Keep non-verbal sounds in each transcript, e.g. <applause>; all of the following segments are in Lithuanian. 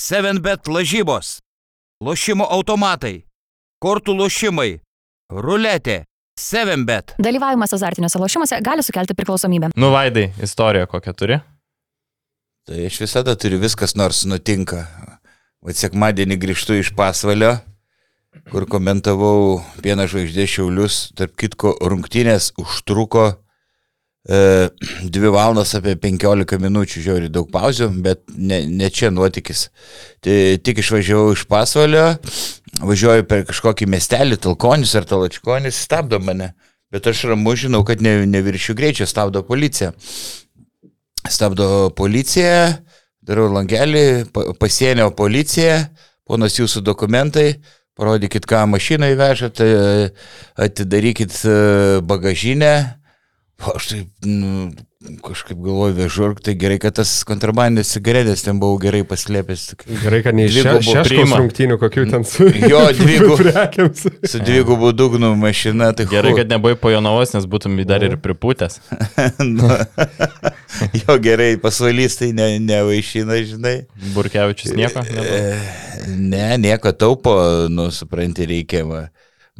7bet lažybos, lošimo automatai, kortų lošimai, ruletė, 7bet. Dalyvavimas azartiniuose lošimuose gali sukelti priklausomybę. Nu, Vaidai, istoriją kokią turi? Tai aš visada turiu viskas nors nutinka. O sekmadienį grįžtu iš pasvalio, kur komentavau vieną žvaigždę šiaulius, tarp kitko rungtynės užtruko 2 valandas apie 15 minučių, žiauri daug pauzių, bet ne, ne čia nuotykis. Tai tik išvažiavau iš pasvalio, važiuoju per kažkokį miestelį, Talkonis ar Talačkonis, stabdo mane. Bet aš ramu žinau, kad ne, neviršiu greičio, stabdo policija. Stabdo policija, darau langelį, pa- pasienio policija, ponas jūsų dokumentai, parodykit, ką mašiną įvežat, e, atidarykit e, bagažinę. O Aš taip, nu, kažkaip galvoju, vežu, ir tai gerai, kad tas kontrabandės cigaretės ten buvau gerai paslėpęs. Gerai, kad neišėjo Dvigubo šeškos rungtynių, kokių ten su... <laughs> Jo, dvigubų. prekiams. Su dvigubu dugnu mašina, tai Gerai, hu. kad nebuvai po Jonavos, nes būtum jį dar ir pripūtęs. <laughs> nu, jo, gerai, pasvalys tai ne, nevaišina, žinai. Burkevičius nieko. nebuvo? E, Ne, nieko taupo, nu, supranti, reikia. Va.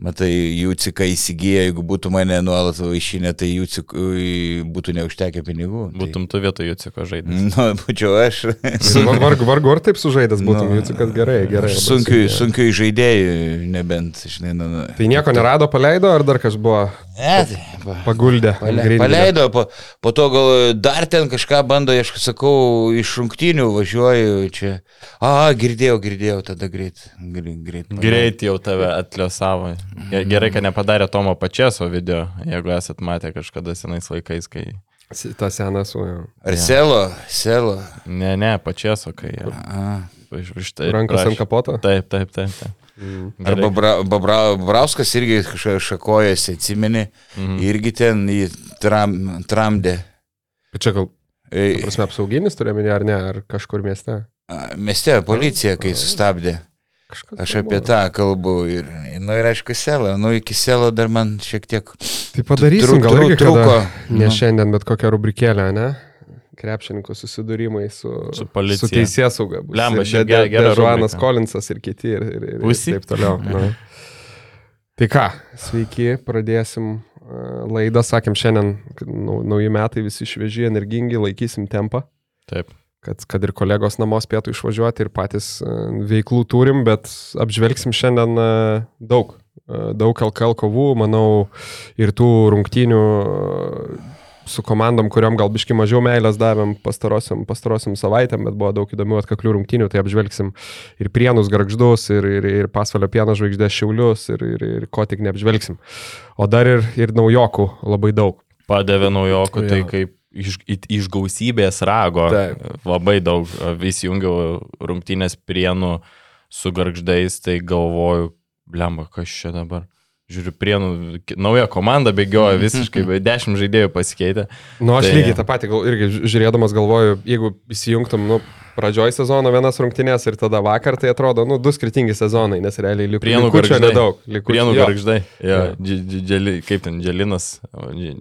Matai, jų cika įsigyja, jeigu būtų mane nuolat vaišinę, tai jų cikui būtų neužtekę pinigų. Būtum tu vietoj Juciko Tai, žaidęs. <laughs> nu, būčiau aš. <laughs> Vargu, vargu ar taip sužaidęs būtum, Nu, jūsų kas gerai, gerai. Sunkiai, sunkiai. žaidėjai, nebent, žinai, nu. nu. Tai nieko nerado, paleido, ar dar kas buvo Ne, tai, paguldė? Pale, paleido, po, po to gal dar ten kažką bando, aš sakau, iš rungtynių važiuoju čia. A, girdėjau, girdėjau, tada greit. Greit, greit, Greit jau tave atliosavo. Ge- Gerai, kad nepadarė Tomo Pačeso video, jeigu esat matę kažkada senais laikais, kai... Ta sena su jo. Ar selo, selo. Ne, ne, Pačeso, kai... A. Iš, iš tai Rankos ant kapoto? Taip, taip, taip. taip. Mm. Arba Bra, Babra, Brauskas irgi šakojasi, atsimeni, Mhm. irgi ten jį tram, tramdė. Čia gal, prasme, apsauginis turiu minėti, ar ne, ar kažkur mieste? a, Mieste policija, kai sustabdė. Kažkas Aš apie buvo. tą kalbu ir, nu ir aišku, selą. Nu, iki selo dar man šiek tiek Tai padarysim, gal irgi trūko. trūko. Ne Nu. šiandien, bet kokią rubrikėlę, ne? Krepšininkų susidūrimai su, Su policija. su teisės sauga. Blemba, šiaip gera- gera Žuanas. Kolinsas ir kiti ir, ir, ir, ir taip toliau. <laughs> Na. Tai ką, sveiki, pradėsim uh, laidą, sakėm šiandien, nauji metai visi švieži, energingi, laikysim tempą. Taip. Kad, kad ir kolegos namos pietų išvažiuoti ir patys e, veiklų turim, bet apžvelgsim šiandien e, daug. E, Daug LKL kovų, manau, ir tų rungtynių su komandom, kuriuom gal biški mažiau meilės davėm pastarosiam, pastarosiam savaitėm, bet buvo daug įdomių atkaklių rungtynių, tai apžvelgsim ir prienus garždus, ir, ir, ir pasvalio pieno žvaigždės šiaulius, ir, ir, ir ko tik neapžvelgsim. O dar ir, ir naujokų labai daug. Padavė naujokų, tai kaip iš, iš gausybės rago. Taip. Labai daug. Vis jungiau rungtynės prienų su garždais, tai galvoju, blemba, kas čia dabar. Žiūriu, prienų, nauja komanda bėgioja <laughs> visiškai, be dešimt žaidėjų pasikeitė. Nu, aš Tai- lygiai tą patį gal, irgi ži- žiūrėdamas galvoju, jeigu įsijungtum, nu, pradžioj sezono vienas rungtynės ir tada vakar, tai atrodo, nu, du skirtingi sezonai, nes realiai liko Prienų Gargždai. nedaug. Likučio, Prienų jo. garždai. Ja, Jo. dži- dži- dželi- kaip ten, Dželinas,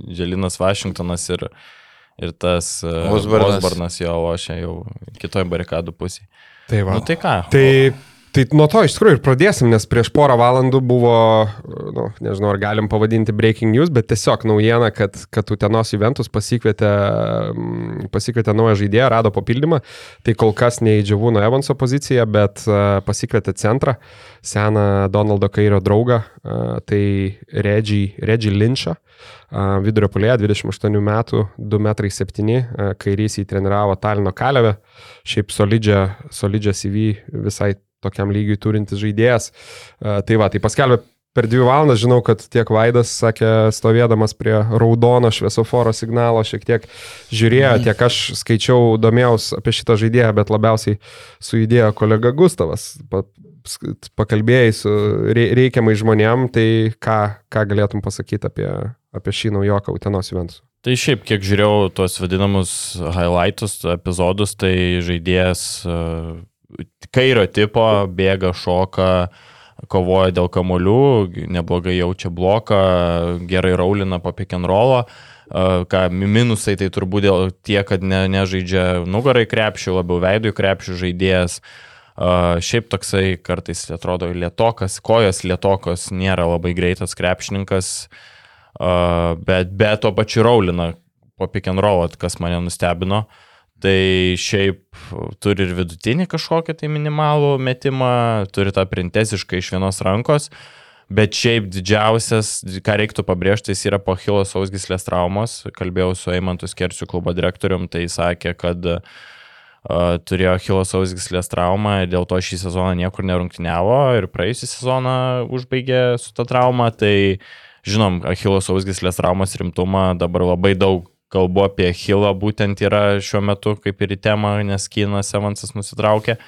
Dželinas Vašingtonas ir, ir tas uh, Osbornas. Osbornas jo lošia jau kitoje barikadų pusėje. Tai va. Nu tai ką? Tai, tai nuo to iš tikrųjų ir pradėsim, nes prieš porą valandų buvo, nu, nežinau, ar galim pavadinti breaking news, bet tiesiog naujiena, kad, kad Utenos Juventus pasikvietė, mm, pasikvietė naują žaidėją, rado papildymą. Tai kol kas ne į Džiavūno Evanso poziciją, bet uh, pasikvietė centrą, seną Donaldo Kairio draugą, uh, tai Reggie Lynchą. Uh, vidurio polėje, 28 metų, 2,7 m, kairys įtreniravo Talino Kalevę, šiaip solidžią, solidžią CV visai tokiam lygiui turintis žaidėjas. Uh, tai va, tai paskelbė per dvi valandas, žinau, kad tiek Vaidas, sakė, stovėdamas prie raudono šviesoforo signalo, šiek tiek žiūrėjo, tiek aš skaičiau, domėjaus apie šitą žaidėją, bet labiausiai sujudėjo kolega Gustavas. Pakalbėjai su rei- reikiamai žmonėm, tai ką, ką galėtum pasakyti apie, apie šį naujoką Utenos Juventus? Tai šiaip, kiek žiūrėjau tuos vadinamus highlightus, epizodus, tai žaidėjas uh, kairio tipo bėga, šoka, kovoja dėl kamolių, neblogai jaučia bloką, gerai raulina po pick and rollą. Uh, ką minusai tai turbūt dėl tie, kad ne, nežaidžia nugarai krepšių, labiau veidų krepšių žaidėjas. Uh, šiaip toksai kartais atrodo lietokas, kojos lietokos, nėra labai greitas krepšininkas, uh, bet be to pačiu raulina po pick and roll, kas mane nustebino. Tai šiaip turi ir vidutinį kažkokią tai minimalų metimą, turi tą printezišką iš vienos rankos, bet šiaip didžiausias, ką reiktų pabrėžti, jis yra po Hilo sausgislės traumos. Kalbėjau su Eimantu Skersiu klubo direktorium, tai sakė, kad uh, turėjo Hilo sausgislės traumą, dėl to šį sezoną niekur nerungtiniavo ir praėjusią sezoną užbaigė su ta trauma. Tai žinom, Achilo sausgislės traumos rimtumą dabar labai daug kalbu apie Hilą būtent yra šiuo metu kaip ir į temą, nes Kynas Evansas nusitraukė.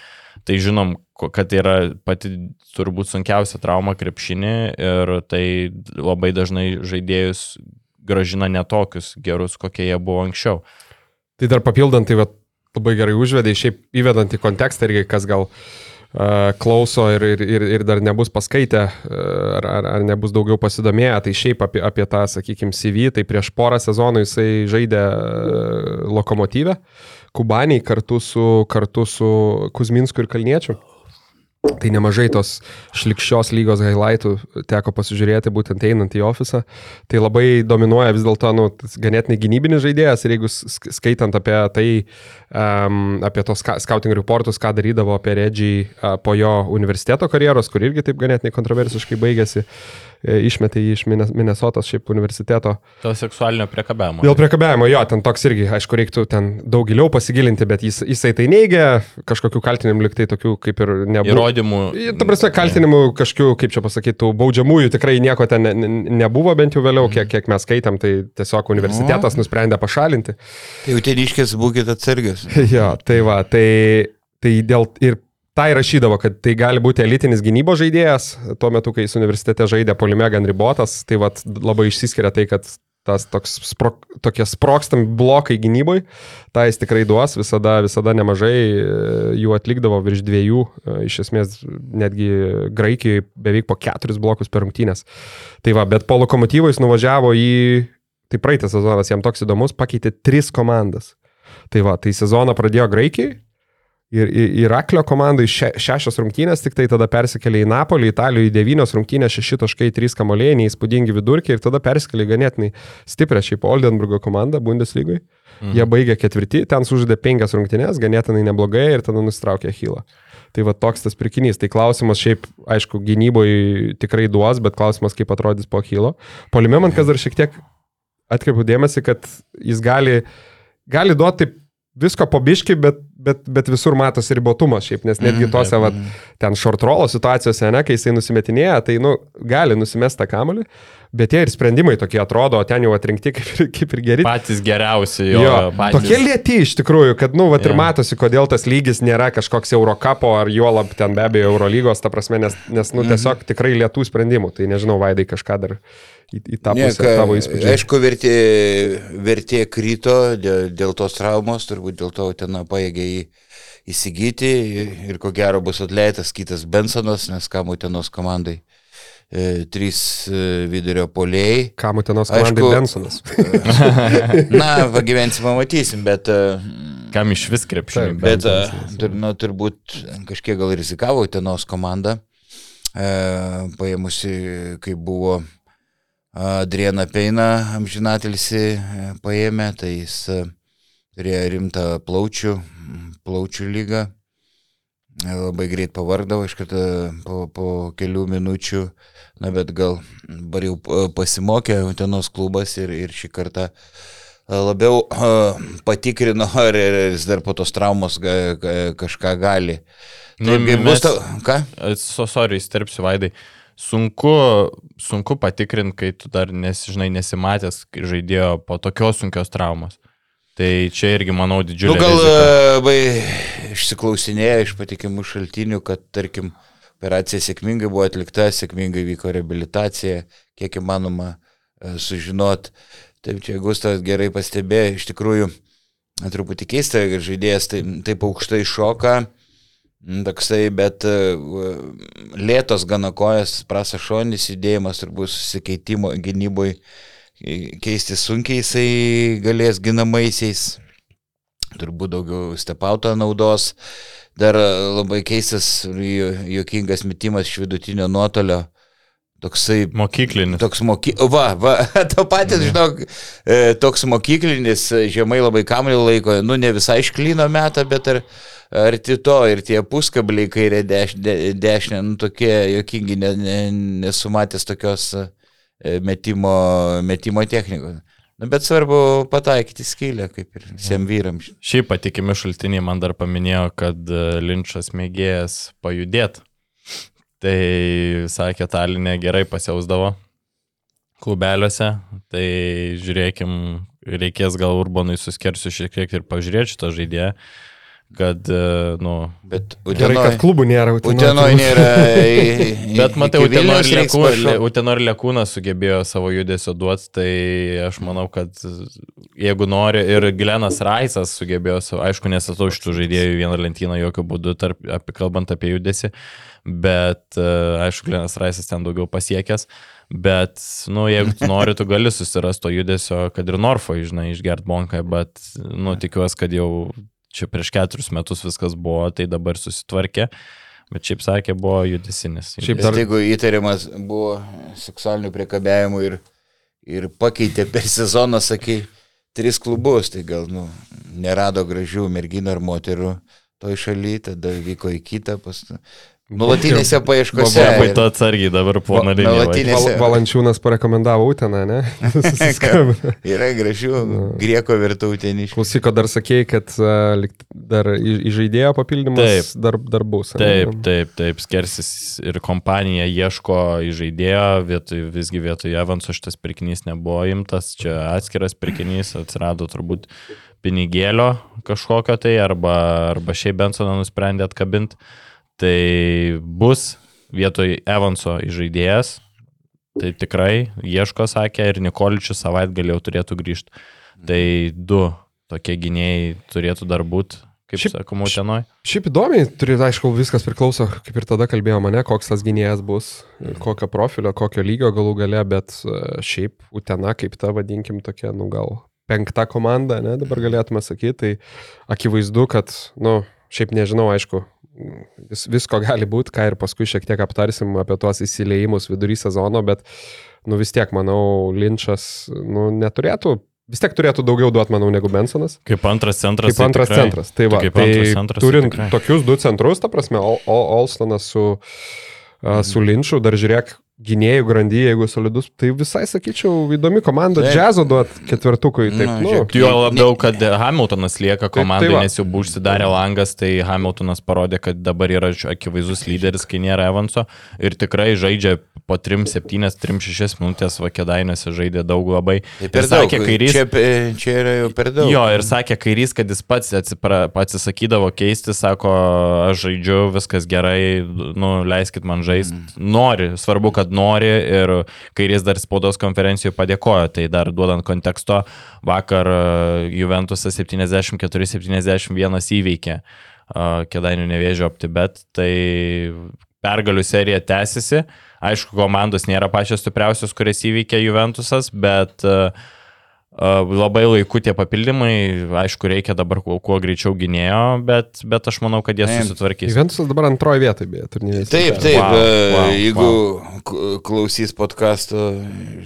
Tai žinom, kad yra pati turbūt sunkiausia trauma krepšinį ir tai labai dažnai žaidėjus gražina netokius gerus, kokie jie buvo anksčiau. Tai dar papildant, tai labai gerai užvedai, šiaip įvedant į kontekstą irgi, kas gal uh, klauso ir, ir, ir, ir dar nebus paskaitę, ar, ar, ar nebus daugiau pasidomėję, tai šiaip apie, apie tą, sakykime, CV, tai prieš porą sezonų jisai žaidė lokomotyvę, Kubaniai kartu su, kartu su Kuzminsku ir Kalniečiu. Tai nemažai tos šlikščios lygos highlightų teko pasižiūrėti būtent einant į ofisą. Tai labai dominuoja vis dėlto nu, ganėtinai gynybinis žaidėjas ir jeigu skaitant apie tai, um, apie tos scouting reportus, ką darydavo apie Redžį uh, po jo universiteto karjeros, kur irgi taip ganėtinai kontroversiškai baigėsi, uh, išmetė jį iš Minnesotos šiaip universiteto. Dėl seksualinio priekabiavimo. Dėl priekabiavimo, jo, ten toks irgi, aišku, reiktų ten daug giliau pasigilinti, bet jis, jisai tai neigia, kažkokių kaltinimų liktai tokių kaip ir nebuvo. Įrodymų. Ta prasme, kaltinimų kažkokių, kaip čia pasakytų, baudžiamųjų tikrai nieko ten ne, ne, nebuvo, bent jau vėliau, kiek, kiek mes skaitėm, tai tiesiog universitetas no. nusprendė pašalinti. Tai jau ten iškės būkite atsargius. <laughs> jo, tai va, tai, tai dėl ir tą įrašydavo, kad tai gali būti elitinis gynybos žaidėjas, tuo metu, kai jis universitete žaidė polime gan ribotas, tai vat, labai išsiskiria tai, kad tas toks spro, tokie sprokstami blokai gynyboje, tą jis tikrai duos, visada, visada nemažai e, jų atlikdavo virš dviejų, e, iš esmės netgi Graikijoje beveik po keturis blokus per rungtynės. Tai va, bet po lokomotyvo jis nuvažiavo į, tai praeitą sezonas jam toks įdomus, pakeitė tris komandas. Tai va, tai sezoną pradėjo Graikijai, Ir Iraklio komandai še, šešios rungtynės, tik tai tada persikėlė į Napolį, Italijoje devynios rungtynės, šeši taškai, trys kamoliai, neįspūdingi vidurkiai ir tada persikėlė ganėtinai stiprią šiaip Oldenburgo komandą Bundeslygoje. Mhm. Jie baigė ketvirtį, ten sužaidė penkias rungtynės, ganėtinai neblogai ir tada nustraukė Hylą. Tai va toks tas pirkinys. Tai klausimas šiaip, aišku, gynyboje tikrai duos, bet klausimas, kaip atrodys po Hylo. Polime man kas dar šiek tiek atkreipiu dėmesį, kad jis gali, gali duoti taip visko pabiški, bet, bet, bet visur matosi ribotumas šiaip, nes netgi mm, tose, va, ten short rolo situacijose, ne, kai jisai nusimetinėja, tai, nu, gali nusimesti tą kamolį, bet tie ir sprendimai tokie atrodo, ten jau atrinkti kaip ir, kaip ir geri. Patys geriausi jo. jo patys... Tokie lėti iš tikrųjų, kad, nu, va, yeah. ir matosi, kodėl tas lygis nėra kažkoks Eurocapo ar juolab ten be abejo Eurolygos, ta prasme, nes, nes nu, mhm. tiesiog tikrai lėtų sprendimų, tai nežinau, Vaidai kažką dar į, į tą pusę ne, tavo įspūdžių. Aišku, vertė, vertė krito dėl, dėl tos traumos, turbūt dėl to ten paėgė jį įsigyti ir ko gero bus atleitas kitas Bensonas, nes kam Utenos komandai e, trys e, vidurio poliai. Kam Utenos komandai Bensonas? <laughs> na, pagyvensim, pamatysim, bet... E, kam iš vis krepšinį? Bet, bet tur, nu, turbūt kažkiek gal rizikavo Utenos komanda, e, paėmusi, kai buvo Adriana Peina amžinatilsi e, paėmė, tai jis e, turėjo rimtą plaučių, plaučių lygą. E, labai greit pavardavo iš karto po, po kelių minučių, na bet gal bar jau pasimokė Utenos klubas ir, ir šį kartą labiau patikrino, <laughs> ar jis dar po tos traumos kažką gali. Nu, Taip, mes, bus ta, ką? So, sorry, įsterpsiu vaidai. Sunku, sunku patikrinti, kai tu dar nesižinai, nesimatęs žaidėjo po tokios sunkios traumos. Tai čia irgi, manau, didžiulė. Nu, gal labai išsiklausinėja iš patikimų šaltinių, kad, tarkim, operacija sėkmingai buvo atlikta, sėkmingai vyko rehabilitacija, kiek įmanoma e, sužinot. Taip, čia Gustavas gerai pastebėjo, iš tikrųjų, truputį keista, kad žaidėjas taip, taip aukštai šoka toksai, bet e, lėtos gana kojas, prasas šonis judėjimas turbūt susikeitimo gynyboje keisti sunkiai jisai galės ginamaisiais, turbūt daugiau stepauto naudos. dar labai keistas, ju- juokingas metimas iš vidutinio nuotolio. Toksai Mokyklinis. Toks moky... Va, va, <laughs> to patys, žinok, e, toks mokyklinis, žemai labai kamelį laiko, nu ne visai išklino metą, bet ar, arti to ir tie puskabliai kairė deš, de, dešinė, nu tokie jokingi, ne, ne, nesumatęs tokios e, metimo, metimo technikos. Nu, bet svarbu pataikyti skylę, kaip ir visiems vyrams. Šiaip patikimi šaltiniai man dar paminėjo, kad e, Linčas mėgėjas pajudėti. Tai sakė, Talinė gerai pasiausdavo klubeliuose. Tai žiūrėkim, reikės gal Urbonui suskersiu šiek tiek ir pažiūrėti šitą žaidėją, kad, e, nu, Bet Gerai, kad Utenoj, klubų nėra. Utenoj nėra. i- <laughs> i- Bet matai, iki Utenor Vilniaus reiks Lekūnas, pašokt. Utenor Lekūnas sugebėjo savo judesio duoti, tai aš manau, kad jeigu nori ir Glenas Raisas sugebėjo savo, aišku, nesatau šitų žaidėjų į vieną lentyną jokių būdų, tarp, apie, kalbant apie judesį, bet e, aišku, Glenas Raisas ten daugiau pasiekęs, bet, nu, jeigu tu nori, tu gali susirasti to judesio, kad ir Norfo, žinai, išgert bonką, bet, nu, tikiuosi, kad jau čia prieš keturis metus viskas buvo, tai dabar susitvarkė. Bet šiaip sakė, buvo judesinis. Šiaip Bet dar- jeigu įtariamas buvo seksualinių priekabiavimų ir, ir pakeitė per sezoną, sakai, tris klubus, tai gal, nu, nerado gražių merginų ar moterų toj šaly, tada vyko į kitą, pas... Nulatinėse paieškose. Labai to atsargiai dabar nuolatinė- vaikai. Val, Valančiūnas parekomendavo Uteną, ne? <laughs> Yra gražių grieko virtautiniškų. Klausyko dar sakėjai, kad uh, dar į, į žaidėjo papildymas Taip. dar, dar bus. Taip, taip, taip, skersis ir kompanija ieško įžaidėjo, vietoj, visgi vietoj Evanso šitas pirkinys nebuvo imtas, čia atskiras pirkinys, atsirado turbūt pinigėlio kažkokio tai, arba, arba šiaip Bensoną nusprendė atkabinti. Tai bus vietoj Evanso įžaidėjas, tai tikrai ieško, sakė, ir Nikoličius savaitę galėjau turėtų grįžti. Tai du tokie gynėjai turėtų dar būti, kaip Šiaip- sakoma, tenoj. Šiaip įdomiai, turi, aišku, viskas priklauso, kaip ir tada kalbėjo mane, koks tas gynėjas bus, kokio profilio, kokio lygio galų gale, bet e, šiaip Utena kaip ta, vadinkim, tokia, nu gal penkta komanda, ne, dabar galėtume sakyti, tai akivaizdu, kad, nu, šiaip nežinau, aišku, vis, visko gali būti, ką ir paskui šiek tiek aptarsim apie tuos įsileimus vidury sezono, bet, nu vis tiek, manau, Linčas, nu, neturėtų, vis tiek turėtų daugiau duoti, manau, negu Bensonas. Kaip antras centras. Kaip antras tikrai. centras. Tai va, kaip tai antras centras. tai turint tikrai. tokius du centrus, ta prasme, Ol- Ol- Olstonas su, mhm. su Linču, dar žiūrėk, gynėjų grandy, jeigu solidus, tai visai sakyčiau, įdomi komanda, Taip. džiazo duot ketvirtukui. Taip, nu, žiūrėk. Jo labiau, kad Hamiltonas lieka tai komandai, va. nes jau buvo užsidarę langas, tai Hamiltonas parodė, kad dabar yra akivaizdus lyderis, kai nėra Evanso. Ir tikrai žaidžia po 3-7, 3-6 minutės vakėdainėse žaidė daug labai. Tai Ir per daug. sakė, kairys. Čia, čia yra jau per daug. Jo, ir sakė kairys, kad jis pats atsipra, atsisakydavo keisti, sako, aš žaidžiu, viskas gerai, nu, leiskit man žaisti. Mm. Nori, svarbu, kad nori ir kairys dar spaudos konferencijoje padėkojo, tai dar duodant konteksto, vakar e, Juventusas 74-71 įveikė e, Kedainių nevėžio OptiBet, tai pergalių serija tęsiasi. Aišku, komandos nėra pačios stipriausios, kurias įveikė Juventusas, bet Uh, Labai laiku tie papildymai, aišku, reikia dabar kuo, kuo greičiau gynėjo, bet, bet aš manau, kad jie susitvarkys. Juventusas dabar antroje vietoje, beje, turnyrės. Taip, taip, Wow, e, wow, jeigu k- klausys podkasto,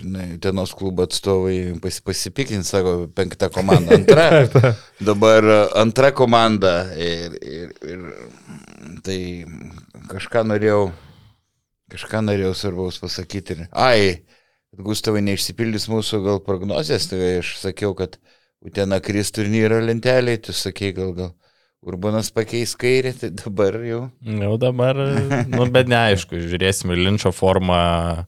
žinai, tenos klubo atstovai pas, pasipiklins, sako, penkta komanda, antra, <laughs> dabar e, antra komanda ir, ir, ir tai kažką norėjau, kažką norėjau svarbaus pasakyti. Ir, ai, Gustavai neišsipildys mūsų gal prognozijas, tai aš sakiau, kad Utena kris turnyro lenteliai, tu sakei, gal gal Urbanas pakeis kairę, tai dabar jau. Jau dabar, nu, bet neaišku, žiūrėsim į Linčio formą,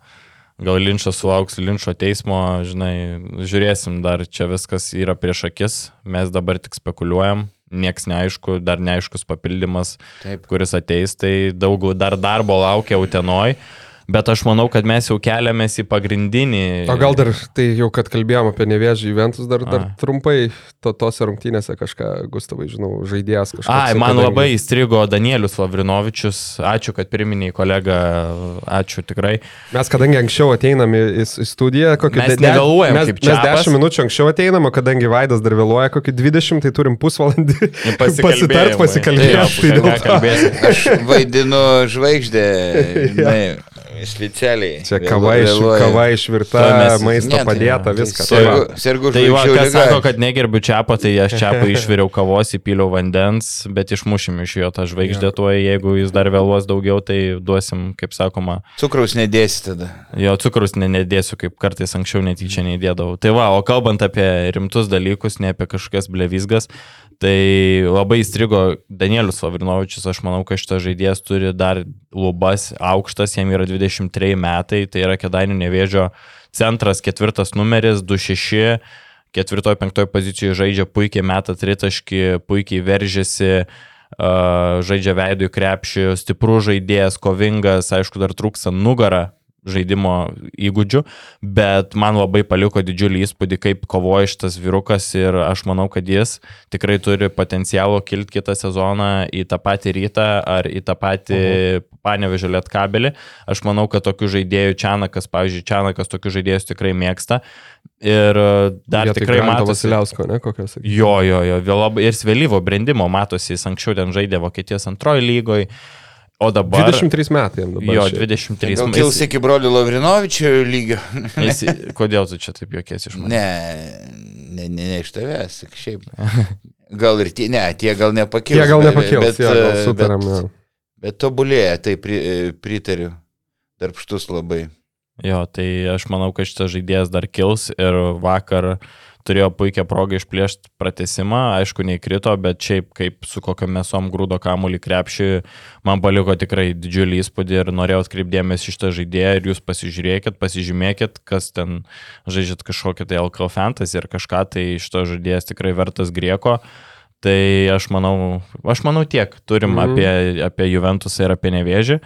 gal Linčas sulauks Linčio teismo, žinai, žiūrėsim, dar čia viskas yra prieš akis, mes dabar tik spekuliuojam, nieks neaišku, dar neaiškus papildymas, Taip. kuris ateis, tai daug dar darbo laukia Utenoj. Bet aš manau, kad mes jau keliamės į pagrindinį. O gal dar, tai jau kad kalbėjom apie nevėžį Juventus, dar, dar A. trumpai to, tose rungtynėse kažką, Gustavai, žinau, žaidėjas kažkas. Ai, man labai įstrigo Danielius Lavrinovičius. Ačiū, kad priminėjai kolegą. Ačiū tikrai. Mes kadangi anksčiau ateinam į, į, į studiją, kokį Mes mes, kaip mes Čiapas. 10 minučių anksčiau ateinam, kadangi Vaidas dar vėluoja kokį 20, tai turim pusvalandį <laughs> pasitart, pasikalbėti. Tai. Aš vaidinu žvaigždę, <laughs> žinai, specialiai. Čia kava, iš, kava išvirta, mes- maisto Ne, tai- padėta, tai viskas. Tai. Sergu, sergu Tai va, kas liga. sako, kad negerbiu čiapo, tai aš čiapą išviriau kavos, įpyliau vandens, bet išmušim iš jo tą žvaigždę tuo, jeigu jis dar vėluos daugiau, tai duosim, kaip sakoma, Cukraus nedėsi tada. jo cukrus ne, nedėsiu, kaip kartais anksčiau netyčia neįdėdavau. Tai va, o kalbant apie rimtus dalykus, ne apie kažkokias blevizgas, tai labai įstrigo Danielius Vavrinovičius, aš manau, kad šitas žaidėjas turi dar lubas aukštas, jam yra 23 metai, tai yra Kedainių nevėžio centras, ketvirtas numeris, 2-6, ketvirtoje, penktoje pozicijoje žaidžia puikiai metą tritaškį, puikiai veržiasi, žaidžia veidų į krepšį, stiprus žaidėjas, kovingas, aišku, dar trūksta nugarą žaidimo įgūdžių, bet man labai paliko didžiulį įspūdį, kaip kovoja šitas vyrukas ir aš manau, kad jis tikrai turi potencialo kilti kitą sezoną į tą patį rytą ar į tą patį panevežę lietkabelį. Aš manau, kad tokių žaidėjų Čianakas, pavyzdžiui, Čianakas tokių žaidėjus tikrai mėgsta ir e, dar Vietoj tikrai Granto matosi. Vasiliausko, ne, kokios. Jo, jo, jo, vėl labai ir svėlyvo brandimo matosi, jis anksčiau ten žaidė Vokietijos antroji lygoje, o dabar... 23 metai jam dabar. Jo, šiaip. 23 Gal metai. kils iki brolių Lavrinovičių lygio? <laughs> Jis, kodėl tu čia taip juokiesi iš manęs? Ne, ne, ne, ne iš tavęs, šiaip. Gal ir tie, ne, tie gal nepakils. Jie gal bet- nepakils, bet, jo, gal sutarėm. Bet, jo. bet tobulėja, tai pri, e, pritariu. Darbštus labai. Jo, tai aš manau, kad šitas žaidėjas dar kils ir vakar turėjo puikią progą išplėšti pratesimą, aišku, neįkrito, bet šiaip kaip su kokio mesom grūdo kamuolį krepšį, man paliko tikrai didžiulį įspūdį ir norėjau atkreipdėmės iš tą žaidėją ir jūs pasižiūrėkit, pasižymėkit, kas ten žaidžiat kažkokią tai LKL fantasy ir kažką, tai šito žaidėjas tikrai vertas grieko. Tai aš manau, aš manau tiek turim Mhm. apie, apie Juventusą ir apie Nevėžį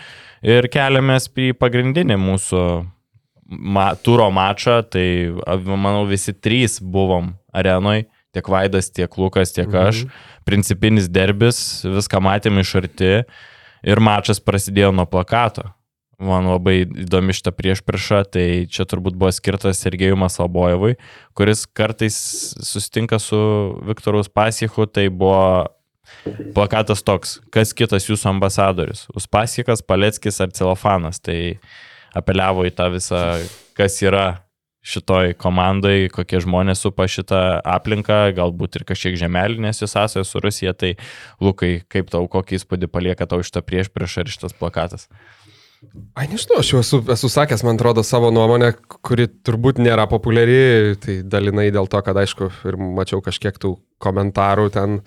ir keliamės į pagrindinį mūsų ma, turo mačą, tai manau visi trys buvom arenoj, tiek Vaidas, tiek Lukas, tiek aš. Principinis derbis, viską matėm iš arti ir mačas prasidėjo nuo plakato. Man labai įdomi šitą priešpriešą, tai čia turbūt buvo skirtas Sergejui Maslabojevui, kuris kartais susitinka su Viktoru Spasichu, tai buvo plakatas toks, kas kitas jūsų ambasadorius. Uspasikas, Paleckis ar Celofanas. Tai apeliavo į tą visą, kas yra šitoj komandai, kokie žmonės supa šitą aplinką, galbūt ir kažkiek žemelinės jų sąsajos su Rusija. Tai Lukai, kaip tau, kokį įspūdį palieka tau šitą prieš prieš ir šitas plakatas? Ai, nežinau, aš jau esu, esu sakęs, man atrodo, savo nuomonę, kuri turbūt nėra populiari, tai dalinai dėl to, kad, aišku, ir mačiau kažkiek tų komentarų ten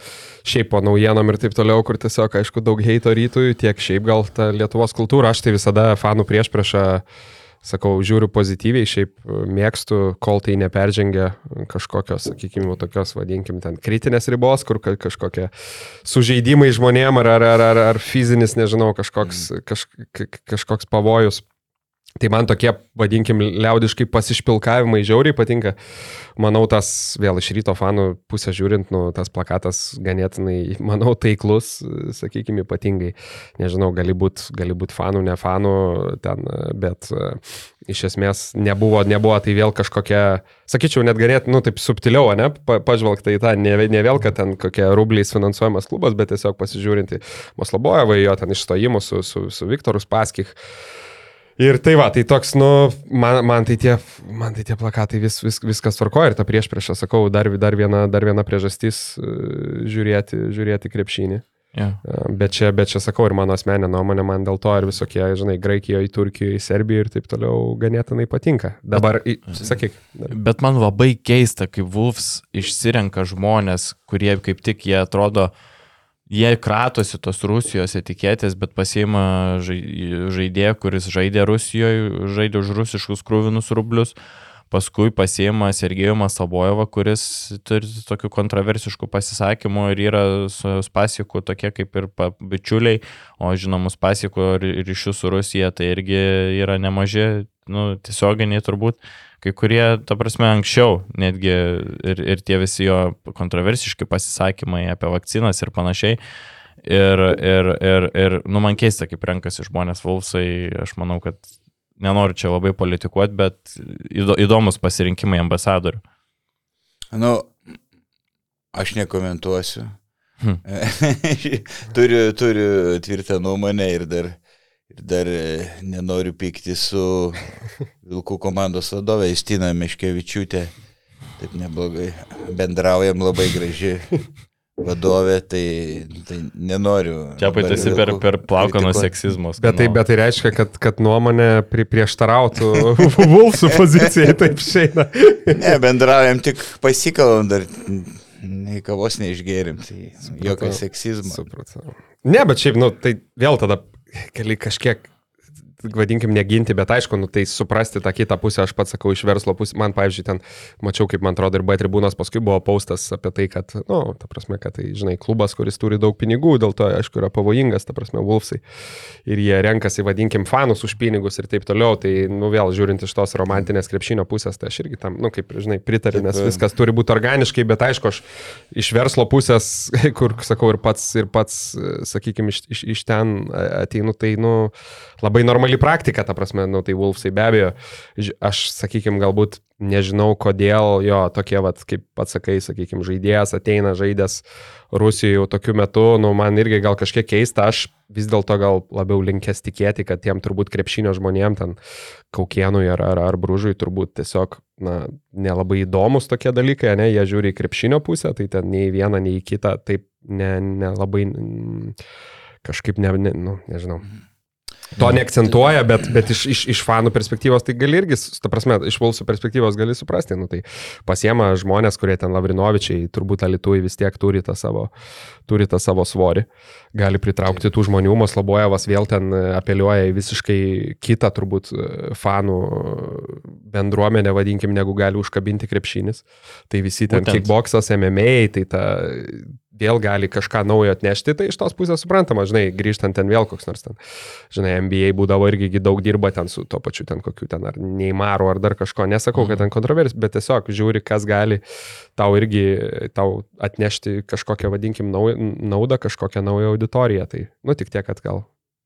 šiaip po naujienom ir taip toliau, kur tiesiog, aišku, daug heito rytui, tiek šiaip gal ta Lietuvos kultūra, aš tai visada fanų prieš priešą, sakau, žiūriu pozityviai, šiaip mėgstu, kol tai neperžengia kažkokios, sakykime, tokios, vadinkim, ten kritinės ribos, kur ka- kažkokie sužeidimai žmonėm ar, ar, ar, ar, ar fizinis, nežinau, kažkoks, kaž, ka- kažkoks pavojus. Tai man tokie, vadinkim, liaudiškai pasišpilkavimai žiauriai patinka. Manau, tas vėl iš ryto fanų pusės žiūrint, nu, tas plakatas ganėtinai, manau, taiklus, sakykime, ypatingai. Nežinau, gali būti būt fanų, ne fanų ten, bet e, iš esmės nebuvo, nebuvo tai vėl kažkokia, sakyčiau, net ganėtinai, nu, taip subtiliau, ne, pa, pažvelgta į tą, ne, ne vėl, kad ten kokie rubliais finansuojamas klubas, bet tiesiog pasižiūrinti Moslabojevą, jo ten išstojimus su, su, su Viktoru Spaskich. Ir tai va, tai toks, nu, man, man, tai, tie, man tai tie plakatai vis, vis, viskas tvarkoja ir ta prieš priešą, sakau, dar, dar, viena, dar viena priežastis e, žiūrėti, žiūrėti krepšinį. E, Bet čia, bet čia sakau ir mano asmeninė nuomonė, man dėl to ir visokie, žinai, Graikijoje, Turkijoje, Serbijoje ir taip toliau ganėtinai patinka. Dabar, į, sakyk, Bet man labai keista, kai Wolfs išsirenka žmonės, kurie kaip tik jie atrodo, jie kratosi tos Rusijos etiketės, bet pasiima žai- žaidėją, kuris žaidė Rusijoje, žaidė už rusiškus krūvinus rublius. paskui pasiima Sergejų Masabojevą, kuris turi tokių kontroversiškų pasisakymų ir yra su Spasiku tokie kaip ir bičiuliai, o žinomus Pasiko ryšių su Rusija tai irgi yra nemaži, nu, tiesioginiai turbūt kai kurie, ta prasme, anksčiau netgi ir, ir tie visi jo kontroversiški pasisakymai apie vakcinas ir panašiai. Ir, ir, ir, ir nu, man keista, kaip renkasi žmonės Vulfsai, aš manau, kad nenoriu čia labai politikuoti, bet įdo, įdomus pasirinkimai ambasadorių. Nu, aš nekomentuosiu. Hm. <laughs> turiu, turiu tvirtą nuomonę ir dar, ir dar e, nenoriu pykti su Vilkų komandos vadovė Justina Meškevičiūtė. Taip neblogai bendraujam, labai graži vadovė, tai, tai nenoriu. Čia patasi per, per kritikuot. seksizmo. Bet tai, bet tai reiškia, kad, kad nuomonė pri, prieštarautų <laughs> Vulsų pozicijai, taip išeina. Ne, bendraujam tik pasikalbam, dar nei kavos neišgėrim, tai jokio seksizmo. Supratau. Ne, bet šiaip, nu, tai vėl tada líka skegg vadinkim, neginti, bet aišku, nu, tai suprasti tą kitą pusę, aš pats sakau, iš verslo pusės, man, pavyzdžiui, ten mačiau, kaip man atrodo, ir B tribūnos paskui buvo paustas apie tai, kad, na, nu, ta prasme, kad tai, žinai, klubas, kuris turi daug pinigų, dėl to, aišku, yra pavojingas, ta prasme, Wolfsai. Ir jie renkasi, vadinkim, fanus už pinigus ir taip toliau, tai, nu, vėl žiūrint iš tos romantinės krepšinio pusės, tai aš irgi tam, nu, kaip, žinai, pritariu, nes viskas turi būti organiškai, bet aišku, aš iš verslo pusės, <laughs> kur, sakau, ir pats, ir pats, sakykime, iš, iš, iš ten ateinu, tai, nu, labai normali praktika, ta prasme, nu, tai Wolfsai be abejo, aš, sakykime, galbūt nežinau, kodėl jo tokie, vat, kaip pats sakai, sakykime, žaidėjas ateina žaidęs Rusijoje jau tokiu metu, nu, man irgi gal kažkiek keista, aš vis dėlto gal labiau linkęs tikėti, kad tiem turbūt krepšinio žmonėm, ten Kaukienui ar, ar, ar Bružui turbūt tiesiog, na, nelabai įdomus tokie dalykai, ne, jie žiūri į krepšinio pusę, tai ten nei į vieną, nei į kitą, taip nelabai ne, labai, mm, kažkaip, ne, ne, nu, nežinau. To neakcentuoja, bet, bet iš, iš, iš fanų perspektyvos tai gali irgi, ta prasme, iš Vulsų perspektyvos gali suprasti, nu tai pasiema žmonės, kurie ten Lavrinovičiai, turbūt Alitui vis tiek turi tą savo, turi tą savo svorį, gali pritraukti tų žmonių, Moslobojevas vėl ten apeliuoja į visiškai kitą turbūt fanų bendruomenę, vadinkim, negu gali užkabinti krepšinis. Tai visi ten Būtent. kickboxas, MMA, tai ta vėl gali kažką naujo atnešti, tai iš tos pusės suprantama, žinai, grįžtant ten vėl koks nors ten, žinai, NBA būdavo irgi gi daug dirba ten su to pačiu ten kokiu ten ar Neimaru ar dar kažko, nesakau, kad ten kontroversija, bet tiesiog žiūri, kas gali tau irgi, tau atnešti kažkokią, vadinkim, nau- naudą, kažkokią naują auditoriją, tai, nu, tik tiek, kad gal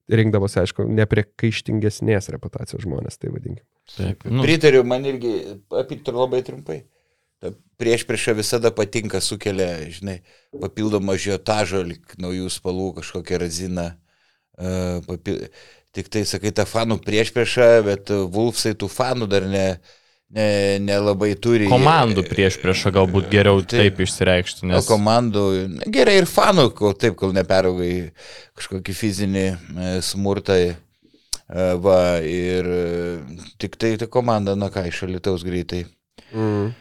rinkdavosi, aišku, nepriekaištingesnės reputacijos žmonės, tai vadinkim. Taip, Nu. Pritariu, man irgi, apiktur labai trumpai. Ta Prieš priešą visada patinka, sukelia, žinai, papildomą žiotažą, naujų spalvų, kažkokią raziną. Uh, papi... Tik tai, sakai, ta fanų prieš priešą, bet Vulfsai tų fanų dar ne, ne, nelabai turi. komandų prieš priešą galbūt geriau Taip. taip išsireikšti, Nes... nes Komandų, gerai ir fanų, kol taip, kol neperaugai kažkokį fizinį e, smurtą. E, Va, ir e, tik tai ta komanda, na ką, iš Alitaus greitai. Mm.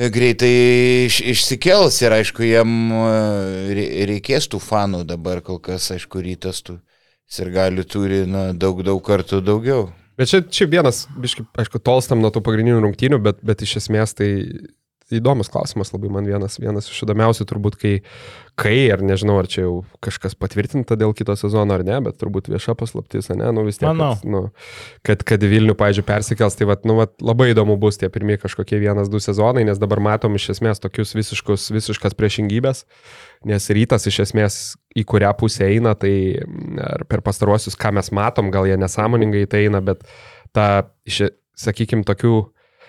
Greitai iš, išsikels ir aišku, jiem e, rei- reikės tų fanų dabar, kol kas, aišku, rytas tų sirgalių turi na, daug, daug kartų daugiau. Bet čia, čia vienas, biškai, aišku, tolstam nuo tų pagrindinių rungtynių, bet, bet iš esmės tai įdomus klausimas labai man vienas, vienas iš įdomiausių turbūt, kai, kai, ar nežinau, ar čia jau kažkas patvirtinta dėl kito sezono ar ne, bet turbūt vieša paslaptis, ne, nu vis tiek, Manau. kad, nu, kad, kad Vilnių, pažiūrėjau, persikels, tai vat, nu, vat, labai įdomu bus tie pirmie kažkokie vienas, du sezonai, nes dabar matom iš esmės tokius visiškus, visiškas priešingybės, nes rytas iš esmės į kurią pusę eina, tai per pastaruosius, ką mes matom, gal jie nesąmoningai tai eina, bet ta, iš- sakykime, tokių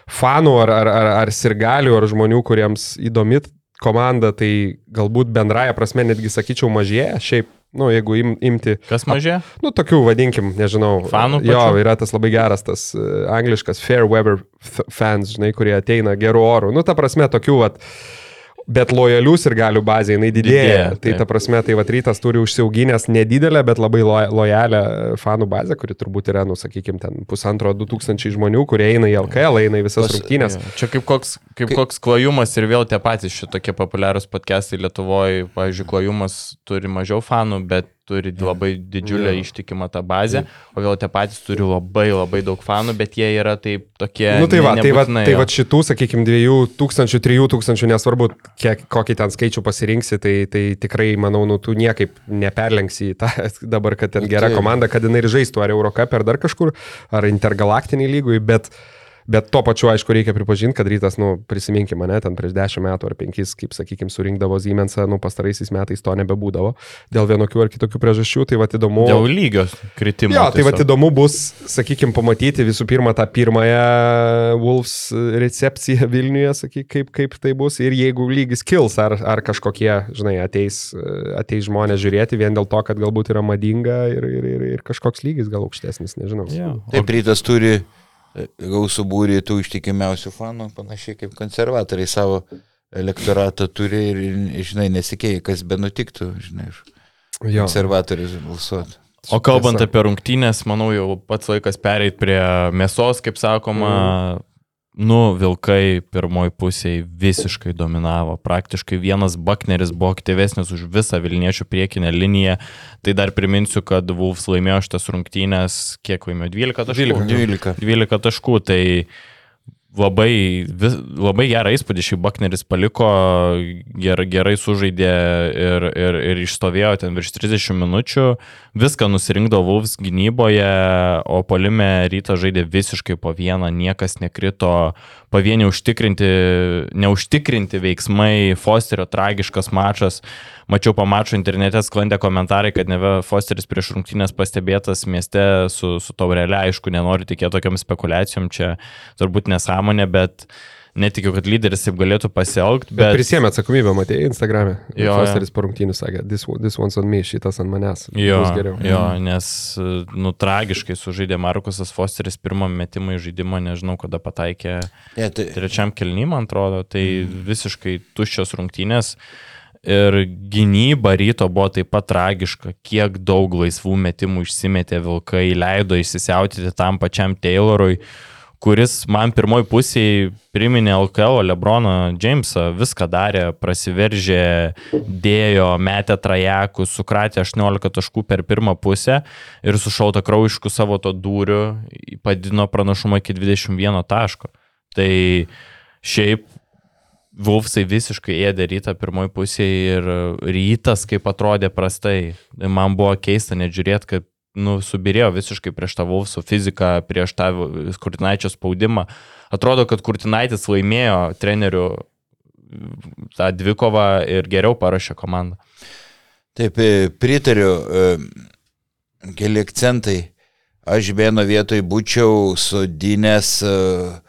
fanų ar, ar, ar, ar sirgalių, ar žmonių, kuriems įdomi komanda, tai galbūt bendraja prasme netgi sakyčiau mažėja. Šiaip, nu, jeigu im, imti, kas mažė? nu, tokių vadinkim, nežinau. Fanų Jo, pačių? yra tas labai geras, tas uh, angliškas fair weather fans, žinai, kurie ateina gerų orų. Nu, ta prasme, tokių, vat, Bet lojalių ir galių bazė jinai didėja. Didėja, tai ta taip. prasme, tai va rytas turi užsiauginęs nedidelę, bet labai lo- lojalią fanų bazę, kuri turbūt yra, nu, sakykime, ten pusantro, du tūkstančiai žmonių, kurie eina į LKL, eina į visas Pas- rungtynės. Jo, Čia kaip koks, kaip Kai- koks klajumas ir vėl tie patys šitokie populiarūs podcastai Lietuvoje, pavyzdžiui, klajumas turi mažiau fanų, bet turi labai didžiulę Jo. ištikimą tą bazę, o vėl tie patys turi labai labai daug fanų, bet jie yra taip tokie... Nu tai va, ne- tai va, tai va šitų, sakykime, 2000, 3000, nesvarbu, kiek, kokį ten skaičių pasirinksi, tai, tai tikrai, manau, nu, tu niekaip neperlenksi į tą <laughs> dabar, kad ten gera Taip. komanda, kad jinai ir žaistų ar Eurocap, ar dar kažkur, ar intergalaktiniai lygui, bet, bet tuo pačiu, aišku, reikia pripažinti, kad rytas, nu, prisiminkime mane, ten prieš 10 metų ar 5, kaip, sakykime, surinkdavo Siemensą, nu, pastaraisiais metais to nebebūdavo, dėl vienokių ar kitokių priežasčių, tai va įdomu. Dėl lygios kritimo. Jo, tai va įdomu bus, sakykime, pamatyti visų pirma tą pirmąją Wolves recepciją Vilniuje, sakyk, kaip, kaip tai bus ir jeigu lygis kils, ar, ar kažkokie, žinai, ateis, ateis žmonės žiūrėti vien dėl to, kad galbūt yra madinga ir, ir, ir, ir kažkoks lygis gal aukštesnis, nežinau. Jo. Taip, rytas turi gausų būrį tų ištikimiausių fanų, panašiai kaip konservatoriai savo elektoratą turi ir, žinai, nesikeikia, kas be nutiktų, žinai, Jo. konservatorius balsuoti. O kalbant Tiesa. apie rungtynės, manau, jau pats laikas pereiti prie mėsos, kaip sakoma. Mm. Nu, Vilkai pirmoji pusėje visiškai dominavo. Praktiškai vienas Bakneris buvo aktyvesnis už visą Vilniečių priekinę liniją. Tai dar priminsiu, kad Vulfs laimėjo šitas rungtynės, kiek laimėjo 12 taškų. 12. 12 taškų, tai labai, vis, labai gerą įspūdį šį Bakneris paliko, ger, gerai sužaidė ir, ir, ir išstovėjo ten virš 30 minučių, viską nusirinkdavo Vulfs gynyboje, o polime ryto žaidė visiškai po vieną, niekas nekrito, pavieniai užtikrinti, neužtikrinti veiksmai, Fosterio tragiškas mačas. Mačiau po mačo internete sklandė komentarai, kad neve Fosteris prieš rungtynės pastebėtas mieste su, su taurelė, aišku, nenoriu tikėti tokiam spekulacijom, čia turbūt nesąmonė, bet netikiu, kad lyderis taip galėtų pasielgti. Bet, bet prisėmė atsakomybę, matėjai Instagram'e. Jo. Fosteris po rungtynių sakė, this, one- this one's on me, šitas ant manęs. Jo, jo, nes, nu, tragiškai sužaidė Markusas Fosteris pirmą metimą į žaidimą, nežinau, kada pataikė Ne, tai, trečiam kelnym, man atrodo, tai visiškai tuščios rungtynės. Ir gynyba ryto buvo taip pat tragiška, kiek daug laisvų metimų išsimetė Vilkai, leido įsisiautyti tam pačiam Taylorui, kuris man pirmoji pusėje priminė LKL Lebroną Jamesą, viską darė, prasiveržė, dėjo, metė trajekus, sukratė 18 taškų per pirmą pusę ir su šauta kraujišku savo to dūriu padino pranašumą iki 21 taško. Tai šiaip Vulfsai visiškai ėdė rytą pirmoji pusėje ir rytas, kaip atrodė prastai. Man buvo keista net žiūrėti, kad nu, subirėjo visiškai prieš tą Vulfsų fiziką, prieš tą Kurtinaičio spaudimą. Atrodo, kad Kurtinaitis laimėjo trenerių tą dvikovą ir geriau parašė komandą. taip, e, pritariu, e, keli akcentai. Aš vieno vietoj būčiau sudinęs e,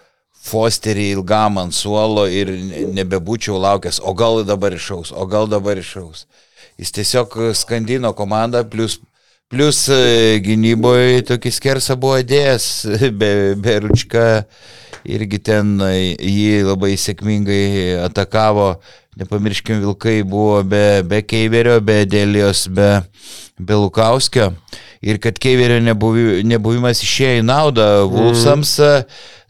Fosterį ilgam ant suolo ir ne- nebebūčiau laukęs, o gal dabar išaus, o gal dabar išaus. Jis tiesiog skandino komandą, plus, plus e, gynyboje tokį skersą buvo dėjęs, <laughs> be, be ručka irgi ten e, jį labai sėkmingai atakavo. Nepamirškim, Vilkai buvo be, be Keiverio, be Dėlijos, be, be Lukauskio. Ir kad Keiverio nebuvi, nebuvimas išėjo į naudą Vulsams,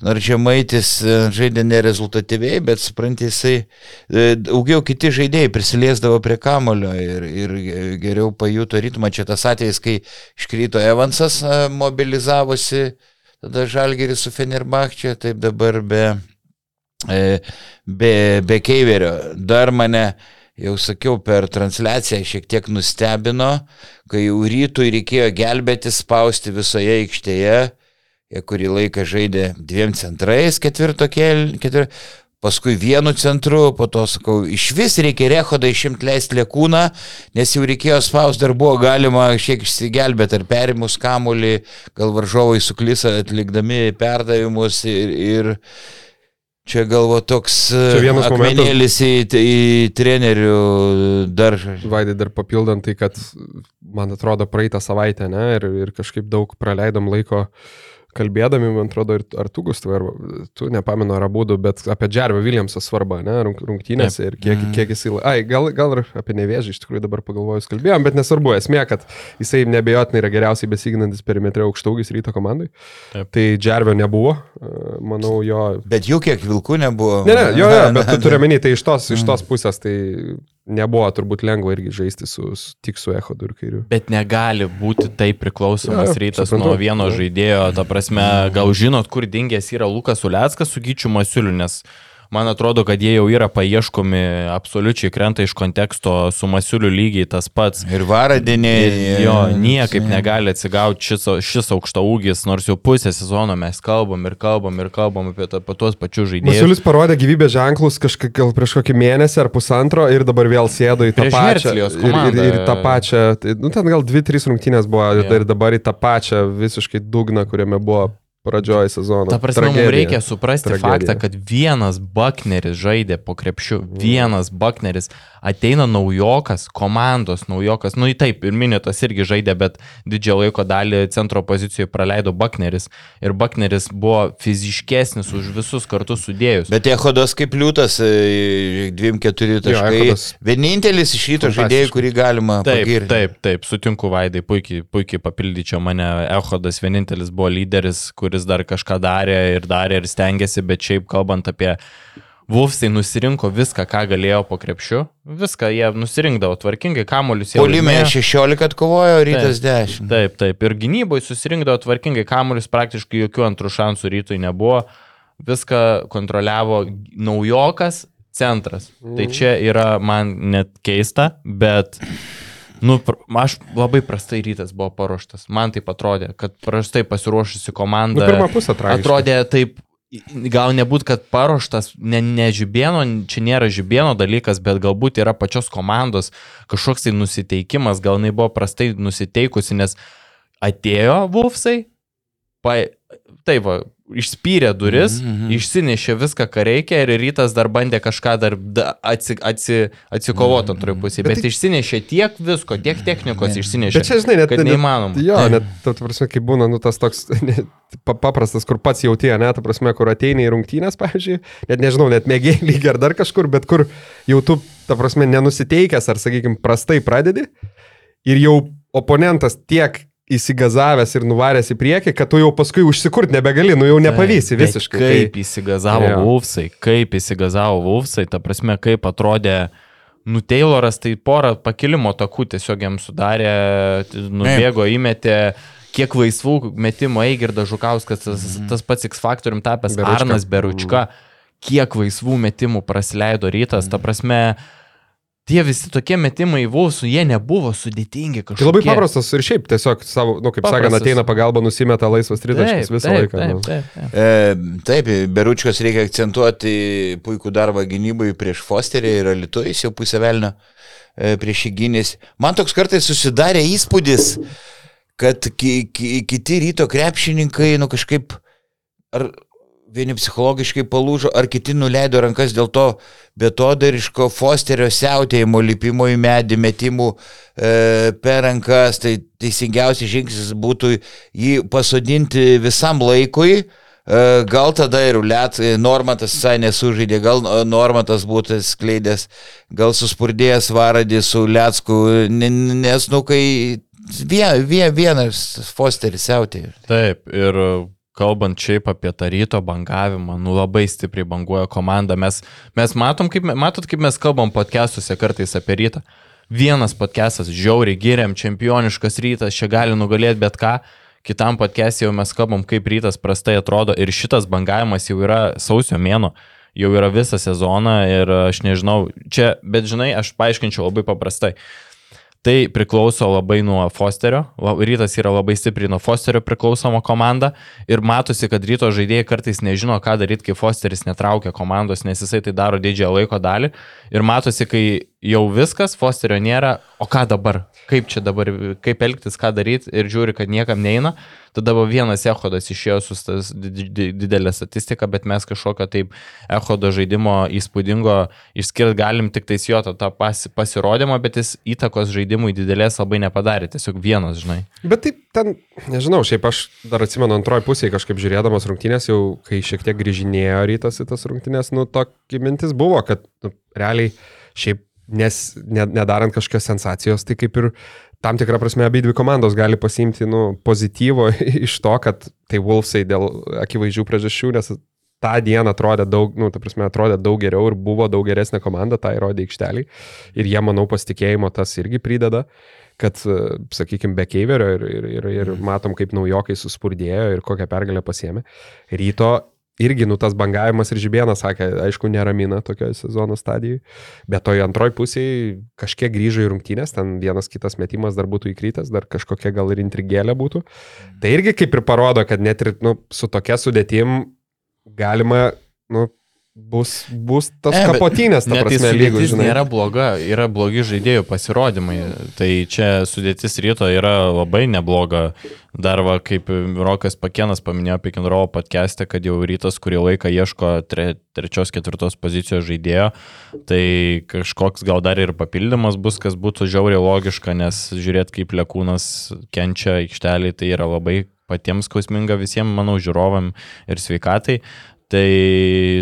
nors Žemaitis e, žaidė nerezultatyviai, bet supranti, jisai e, daugiau kiti žaidėjai prisiliesdavo prie kamulio ir, ir geriau pajuto ritmą. Čia tas atvejis, kai iškrito Evansas, e, mobilizavosi, tada Žalgeris su Fenerbahčia, taip dabar be, be, be Keiverio. Dar mane jau sakiau, per transliaciją šiek tiek nustebino, kai jau rytui reikėjo gelbėti, spausti visoje aikštėje, jie kurį laiką žaidė dviem centrais, ketvirto kel, ketvir... paskui vienu centru, po to sakau, iš vis reikia rehodą išimti leisti lėkūną, nes jau reikėjo spausti, dar buvo galima šiek išsigelbėti ar perimus kamulį, gal varžovai suklysa atlikdami perdavimus ir, ir Čia galvo toks vienas akmenėlis į, į trenerių dar. Vaidai dar papildant tai, kad man atrodo praeitą savaitę, ne, ir, ir kažkaip daug praleidom laiko kalbėdami, man atrodo, ir ar tu, Gustavai, ar tu nepamenu, ar abu, bet apie Džervio Williamso svarbą, ne, rung- rungtynėse ir kiek, Mhm. kiek jisai... Ai, gal, gal ir apie nevėžį iš tikrųjų dabar pagalvojus kalbėjom, bet nesvarbu, esmė, kad jisai nebejotinai yra geriausiai besiginantis perimetre aukštaugis ryto komandai. Taip. Tai Džervio nebuvo, manau, jo Bet jų kiek vilkų nebuvo. Ne, ne, jo, jo, <laughs> bet tu turi menį, tai iš tos, iš tos pusės, tai nebuvo turbūt lengva irgi žaisti su, su, tik su Echodu ir kairiu. Bet negali būti taip priklausomas Jo, rytas suprantu. nuo vieno žaidėjo. Ta prasme, gal žinot, kur dingęs yra Lukas Uleckas su Gyčiu Masiuliu, nes man atrodo, kad jie jau yra paieškomi, absoliučiai krenta iš konteksto su Masiuliu lygiai tas pats. Ir varadinė. Ir jo, niekaip negali atsigauti šis, šis aukšta ūgis, nors jau pusę sezono mes kalbam ir kalbam ir kalbam apie, ta, apie tuos pačius žaidėjus. Masiulis parodė gyvybės ženklus kažkaip gal prieš kokį mėnesį ar pusantro ir dabar vėl sėdo į tą Prieš pačią. Ir, ir, ir tą pačią, tai, nu ten gal dvi, trys rungtynės buvo yeah. ir dabar į tą pačią visiškai dugną, kuriame buvo pradžioje sezono. Ta prasme, mums Tragedija. reikia suprasti Tragedija. faktą, kad vienas Buckneris žaidė po krepšiu, vienas Buckneris ateina naujokas, komandos naujokas, nu į taip, ir minėtas irgi žaidė, bet didžiąją laiko dalį centro pozicijoje praleido Buckneris ir Buckneris buvo fiziškesnis už visus kartus sudėjus. Bet Echodas kaip liūtas, e, 2-4 taškai. Echodas Vienintelis iš fantastiškas. žaidėjų, kurį galima Taip, pagirti. taip, taip, sutinku Vaidai, puikiai, puikiai papildyčiau mane. Echodas vienintelis buvo lyderis, kuris dar kažką darė ir darė ir stengiasi, bet šiaip kalbant apie Wolfsai nusirinko viską, ką galėjo po krepšiu. Viską jie nusirinkdavo tvarkingai, kamuolius jie laimėjo. 16 atkovojo, rytas 10. Taip, taip. Ir gynyboje susirinkdavo tvarkingai kamuolius, praktiškai jokių antrų šansų rytui nebuvo. Viską kontroliavo naujokas centras. Tai čia yra man net keista, bet Nu, aš labai prastai rytas buvo paruoštas. Man tai atrodė, kad prastai pasiruošusi Nu, komanda. pirmą pusę tragiška. Atrodė taip, gal nebūt, kad paruoštas, ne, ne žibėno, čia nėra žibėno dalykas, bet galbūt yra pačios komandos kažkoks tai nusiteikimas, gal jinai buvo prastai nusiteikusi, nes atėjo Wolfsai, pa, taip, išspyrė duris, mm Mhm. -hmm. išsinešė viską, ką reikia ir rytas dar bandė kažką dar da- atsi, atsi, atsikovoti antroje pusėje, bet, Bet bet išsinešė tiek visko, tiek technikos išsinešė, Bet čia, žinai, net kad net- neįmanoma. Jo, net, ta prasme, kai būna, nu, tas toks <laughs> ne, pa- paprastas, kur pats jauti, ne, ta prasme, kur ateini į rungtynės, <laughs> pavyzdžiui, net nežinau, net mėgiai <laughs> lygiai ar dar kažkur, bet kur jau tu, ta prasme, nenusiteikęs ar, sakykime, prastai pradedi ir jau oponentas tiek įsigazavęs ir nuvaręs į priekį, kad tu jau paskui užsikurt nebegali, nu jau nepavysi visiškai. Kaip Tai, įsigazavo Jo. Wolfsai, kaip įsigazavo Wolfsai, ta prasme, kaip atrodė, nu, Tayloras tai porą pakilimo takų tiesiog jam sudarė, nubėgo, įmetė, kiek laisvų metimų Eigirdas Žukauskas, tas, tas pats X faktorium tapęs Mhm. Beručka. Arnas Beručka, kiek laisvų metimų praleido rytas, Mhm. ta prasme, tie visi tokie metimai Wolfsų, jie nebuvo sudėtingi kažkokie. tai labai paprastas ir šiaip tiesiog savo, nu, kaip sakant, ateina pagalba, nusimeta laisvas tritaškis Taip, visą taip, laiką. nu. Taip, taip, taip. E, taip, Beručkas reikia akcentuoti puikų darbą gynybai prieš Fosterį ir Lietuvais jau pusę velnio e, prieš įgynės. Man toks kartais susidarė įspūdis, kad ki, ki, kiti ryto krepšininkai, nu kažkaip, ar vieni psichologiškai palūžo, ar kiti nuleido rankas dėl to betodariško Fosterio siautėjimo, lipimo į medį, metimų e, per rankas. Tai teisingiausias žingsnis būtų jį pasodinti visam laikui. E, Gal tada ir Liet, Normatas visai nesužaidė, gal e, Normatas būtų skleidęs, gal suspurdėjęs varadį su Lietsku, ne- nes, nu, kai vien, vien, vienas Fosteris siautė. Taip, ir kalbant šiaip apie tą ryto bangavimą, nu labai stipriai banguoja komanda. Mes, mes matom, kaip, matot, kaip mes kalbam podcastuose kartais apie rytą. Vienas podcastas, žiauriai giriam, čempioniškas rytas, čia gali nugalėti bet ką. Kitam podcast'e jau mes kalbam, kaip rytas prastai atrodo ir šitas bangavimas jau yra sausio mėno, jau yra visą sezoną ir aš nežinau, čia, bet žinai, aš paaiškinčiau labai paprastai. Tai priklauso labai nuo Fosterio. Rytas yra labai stipriai nuo Fosterio priklausoma komanda ir matosi, kad ryto žaidėjai kartais nežino, ką daryti, kai Fosteris netraukia komandos, nes jisai tai daro didžiąją laiko dalį. Ir matosi, kai jau viskas, Fosterio nėra, o ką dabar? Kaip čia dabar, kaip elgtis, ką daryti ir žiūri, kad niekam neina. Tada buvo vienas Ehodas išėjo su di- didelė statistika, bet mes kažkokio taip Ehodo žaidimo įspūdingo išskirti galim tik tais jo tą, pasi, pasirodymą, bet jis įtakos žaidimui didelės labai nepadarė, tiesiog vienas, žinai. Bet taip ten, nežinau, šiaip aš dar atsimenu antroji pusėje kažkaip žiūrėdamas rungtynės, jau kai šiek tiek grįžinėjo rytas į tas rungtynės, nu tokia mintis buvo, kad nu, realiai šiaip nes, ne, nedarant kažkokios sensacijos, tai kaip ir tam tikrą prasme abi dvi komandos gali pasimti nu, pozityvo <laughs> iš to, kad tai Wolfsai dėl akivaizdžių priežasčių, nes tą dieną atrodė daug, nu, ta prasme, atrodė daug geriau ir buvo daug geresnė komanda, tą įrodė aikštelį. Ir jie, manau, pasitikėjimo tas irgi prideda kad, sakykime, be Keiverio ir, ir, ir, ir matom, kaip naujokai suspurdėjo ir kokią pergalę pasiemė. Ryto irgi, nu, tas bangavimas ir žibienas, sakė, aišku, neramina tokioje sezono stadijoje, bet toj antroji pusėje kažkiek grįžo į rungtynės, ten vienas kitas metimas dar būtų įkrytas, dar kažkokia gal ir intrigėlė būtų. Tai irgi kaip ir parodo, kad net ir nu, su tokia sudėtim galima, nu, bus, bus tas bet kapotinės, ta tai prasme, sudėtis žinai. nėra bloga, yra blogi žaidėjų pasirodymai. Tai čia sudėtis ryto yra labai nebloga. Dar va, kaip Rokas Pakienas paminėjo apie Kinrovo podcast'e, kad jau rytas kurį laiką ieško tre, trečios, ketvirtos pozicijos žaidėjo. Tai kažkoks gal dar ir papildymas bus, kas būtų žiauriai logiška, nes žiūrėt, kaip Lekūnas kenčia aikštelį, tai yra labai patiems skausminga visiems, manau, žiūrovam ir sveikatai. Tai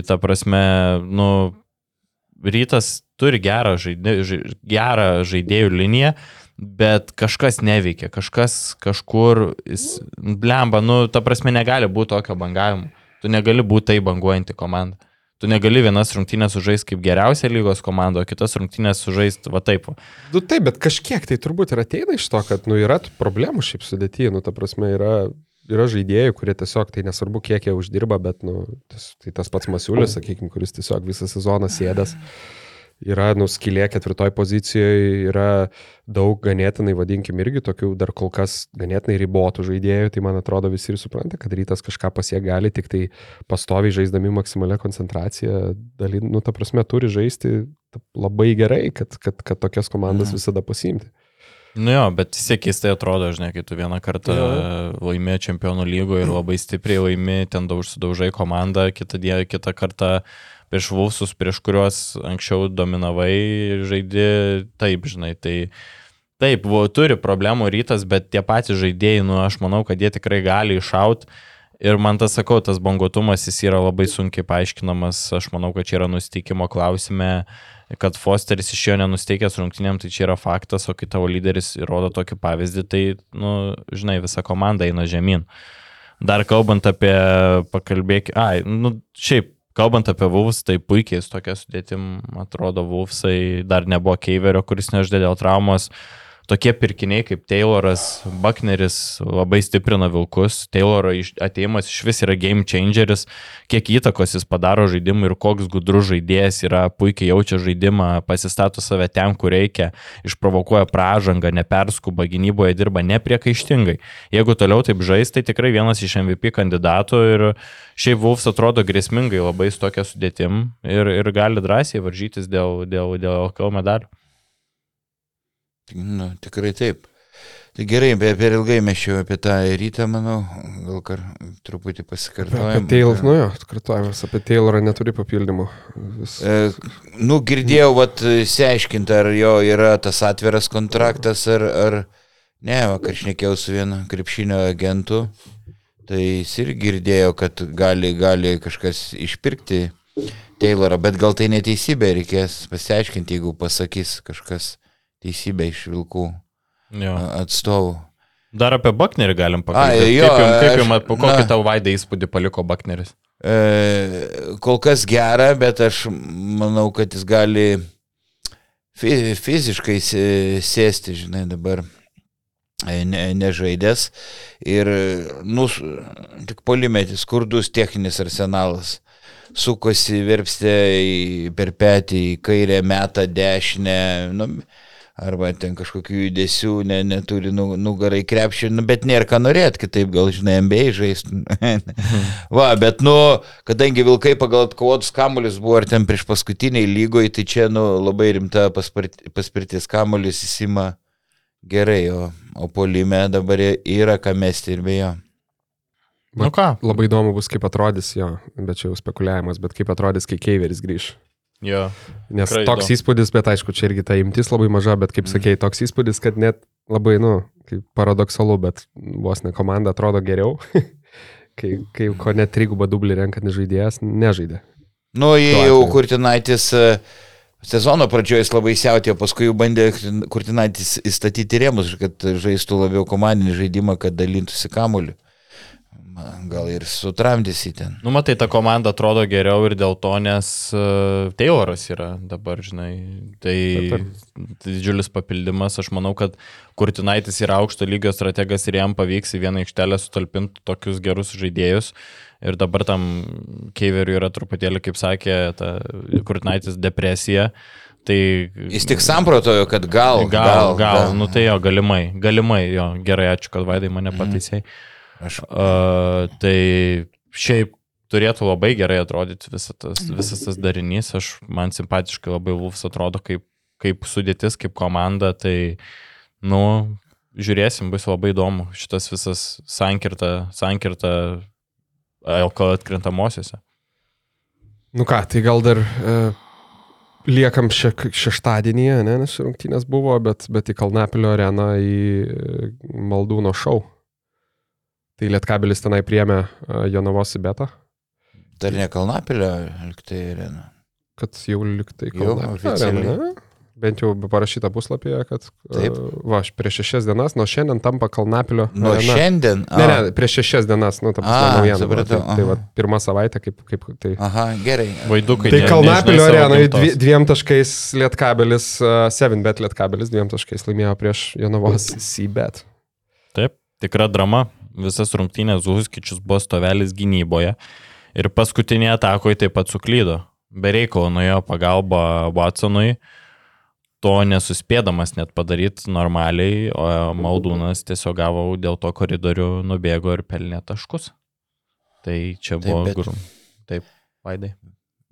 ta prasme, nu, rytas turi gerą, žaidė, žai, gerą žaidėjų liniją, bet kažkas neveikia, kažkas kažkur, blemba, nu, ta prasme, negali būti tokio bangavimo. Tu negali būti tai banguojanti komanda. Tu negali vienas rungtynės sužaisti kaip geriausia lygos komanda, o kitas rungtynės sužaisti va taip. Nu taip, bet kažkiek tai turbūt ir ateina iš to, kad, nu, yra problemų šiaip sudėtyje, nu, ta prasme, yra, yra žaidėjų, kurie tiesiog, tai nesvarbu, kiek jie uždirba, bet, nu, tas, tai tas pats Masiulis, sakykime, kuris tiesiog visą sezoną sėdęs, yra, nu, skilė ketvirtoj pozicijoje, yra daug ganėtinai, vadinkim, irgi tokių dar kol kas ganėtinai ribotų žaidėjų, tai man atrodo visi ir supranta, kad rytas kažką pasiek gali, tik tai pastoviai žaisdami maksimalią koncentraciją, daly, nu, ta prasme, turi žaisti labai gerai, kad, kad, kad tokias komandas visada pasiimti. Nu jo, bet vis tiek keistai atrodo, žinai, kai tu vieną kartą Jo. laimė čempionų lygoje ir labai stipriai laimė, ten daug sudaužai komandą, kitą, die, kitą kartą prieš Vulsus, prieš kuriuos anksčiau dominavai, žaidži taip, žinai, tai taip, buvo, turi problemų rytas, bet tie patys žaidėjai, nu aš manau, kad jie tikrai gali iššaut. Ir man tas sakau, tas bangotumas jis yra labai sunkiai paaiškinamas, aš manau, kad čia yra nusteikimo klausime, kad Fosteris išėjo nenusteikęs rungtynėm, tai čia yra faktas, o kai tavo lyderis rodo tokį pavyzdį, tai, nu, žinai, visa komanda eina žemyn. Dar kalbant apie, pakalbėk, ai, nu, šiaip, kalbant apie Vulfs, tai puikiai su tokia sudėtim, atrodo, Vulfsai dar nebuvo Keiverio, kuris neždė dėl traumos. Tokie pirkiniai kaip Tayloras, Buckneris labai stiprina Vilkus. Tayloro atėjimas iš vis yra game changeris, kiek įtakos jis padaro žaidimui ir koks gudrus žaidėjas yra, puikiai jaučia žaidimą, pasistato save ten, kur reikia, išprovokuoja pražangą, neperskuba gynyboje, dirba nepriekaištingai. Jeigu toliau taip žais, tai tikrai vienas iš MVP kandidatų ir šiaip Wolfs atrodo grėsmingai labai su tokia sudėtim ir, ir gali drąsiai varžytis dėl, dėl, dėl LKL medalių. Nu, tikrai taip. Tai gerai, bet per ilgai mes jau apie tą rytą, manau, gal kar, truputį Apie pasikartojam. Taylor, nu jo, kartuojamas, apie Taylorą neturi papildymų. Vis, E, nu, girdėjau, vat, išsiaiškinti, ar jo yra tas atviras kontraktas, ar, ar ne, vakar šnekėjau su vienu krepšinio agentu, tai jis ir girdėjo, kad gali, gali kažkas išpirkti Taylorą, bet gal tai neteisybė, reikės pasiaiškinti, jeigu pasakys kažkas teisybę iš vilkų Jo. a, atstovų. Dar apie Bucknerį galim pakalbėti. jo, kaip jums, kaip jums, po kokį tau vaidą įspūdį paliko Buckneris? E, kol kas gera, bet aš manau, kad jis gali fi- fiziškai sė- sėsti, žinai, dabar e, ne, nežaidęs. Ir, nu, tik polimetis, skurdus techninis arsenalas. Sukosi, verpstė per petį, į kairę metą, dešinę. Nu, Arba ten kažkokių judesių ne, neturi nu- nugarai krepšį, nu, bet nėra ką norėti, kitaip gal, žinai, MBA žaisti. <laughs> Va, bet, nu, kadangi Vilkai pagal atkovotus kamuolius buvo ar ten prieš paskutiniai lygoje, tai čia, nu, labai rimta paspirtis kamuolius įsima gerai, o, o polime dabar yra ką mesti ir be jo. Nu ką? Labai įdomu bus, kaip atrodys jo, bet čia jau spekuliavimas, bet kaip atrodys, kai Keiveris grįž. Jo. Nes Tikrai toks įspūdis, bet aišku, čia irgi ta imtis labai maža, bet kaip sakėjai, toks įspūdis, kad net labai, nu, kaip paradoksalu, bet vos ne komanda atrodo geriau, <laughs> kai, kai ko net trigubą dublį renkantis žaidėjas nežaidė. Nu, jau. Kurtinaitis e, sezono pradžioje jis labai siautėjo, paskui jau bandė Kurtinaitis įstatyti rėmus, kad žaistų labiau komandinį žaidimą, kad dalintųsi kamuoliu. Man Gal ir sutramdysi ten. Nu, matai, ta komanda atrodo geriau ir dėl to, nes uh, Tayloras yra dabar, žinai. Tai tai didžiulis papildymas. Aš manau, kad Kurtinaitis yra aukšto lygio strategas ir jam pavyks į vieną aikštelę sutalpinti tokius gerus žaidėjus. Ir dabar tam Keiveriui yra truputėlį, kaip sakė, ta Kurtinaitis depresija. Tai Jis tik samprotojo, kad gal. gal, gal, gal, nu tai jo, galimai, galimai, jo, gerai, ačiū, kad Vaidai mane pataisai. Aš Uh, tai šiaip turėtų labai gerai atrodyti visas tas, visas tas darinys. Aš, man simpatiškai labai Wolfs atrodo kaip, kaip sudėtis, kaip komanda. Tai, nu, žiūrėsim, bus labai įdomu šitas visas sankirta, sankirta LKL atkrintamosiose. Nu ką, tai gal dar e, liekam šiek, šeštadienyje, ne, nes rungtynės buvo, bet, bet į Kalnapilio areną į e, Maldūno šou. Tai Lietkabelis tenai priemė Jonavos į betą, dar ne Kalnapilio, liktai arena. kad jau liktai Kalnapilio arena. ne? Bent jau parašyta puslapyje, kad Taip. va, aš prieš šešias dienas, nuo šiandien tampa Kalnapilio Nuo arena. šiandien. Ne, a, ne, prieš šešias dienas, nu, ta A, prasme, naujiena. buvo. supratau, Tai, tai va, aha. pirmą savaitę, kaip, kaip tai. Aha, gerai. Vaidukai. Tai ne- Kalnapilio arenai dvi, dviem taškais Lietkabelis, uh, 7bet Lietkabelis dviem taškais laimėjo prieš Jonavos Seabet. Taip, tikra drama. Visas rungtynės Zuhuskičius buvo stovelis gynyboje. Ir paskutinėje atakoje taip pat suklydo. Bereikalo nuėjo pagalba Watsonui, to nesuspėdamas net padaryti normaliai, o Maldūnas tiesiog gavo dėl to koridorių, nubėgo ir pelnė taškus. Tai čia Taip, buvo bet- grum. Taip, Vaidai.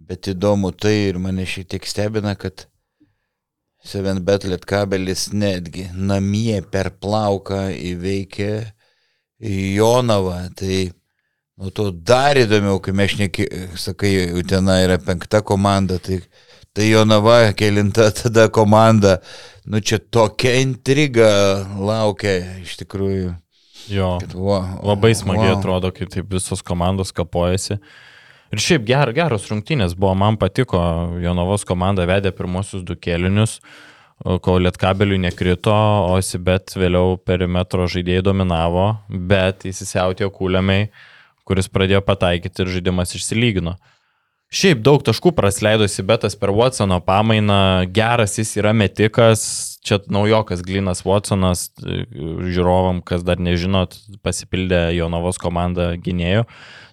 Bet įdomu tai ir mane šiek tiek stebina, kad Seven Bet Lietkabelis netgi namie per plauką įveikė Jonavą. Tai nuo to dar įdomiau, kai mes šneki, sakai, Utena yra penkta komanda, tai, tai Jonava kelinta <laughs> tada komanda. Nu čia tokia intriga laukia iš tikrųjų. Jo. Kad, wow, Labai smagiai wow. atrodo, kai taip visos komandos kapojasi. Ir šiaip ger, geros rungtynės buvo, man patiko, Jonavos komanda vedė pirmosius du kelinius, kol Lietkabeliui nekrito, o Sibet vėliau perimetro žaidėjai dominavo, bet įsisiautėjo kūliamiai, kuris pradėjo pataikyti ir žaidimas išsilygino. Šiaip daug taškų praleido Sibetas per Watsono pamainą, geras jis yra metikas, čia naujokas Glinas Watsonas, žiūrovam, kas dar nežinot, pasipildė Jonavos komanda gynėjų.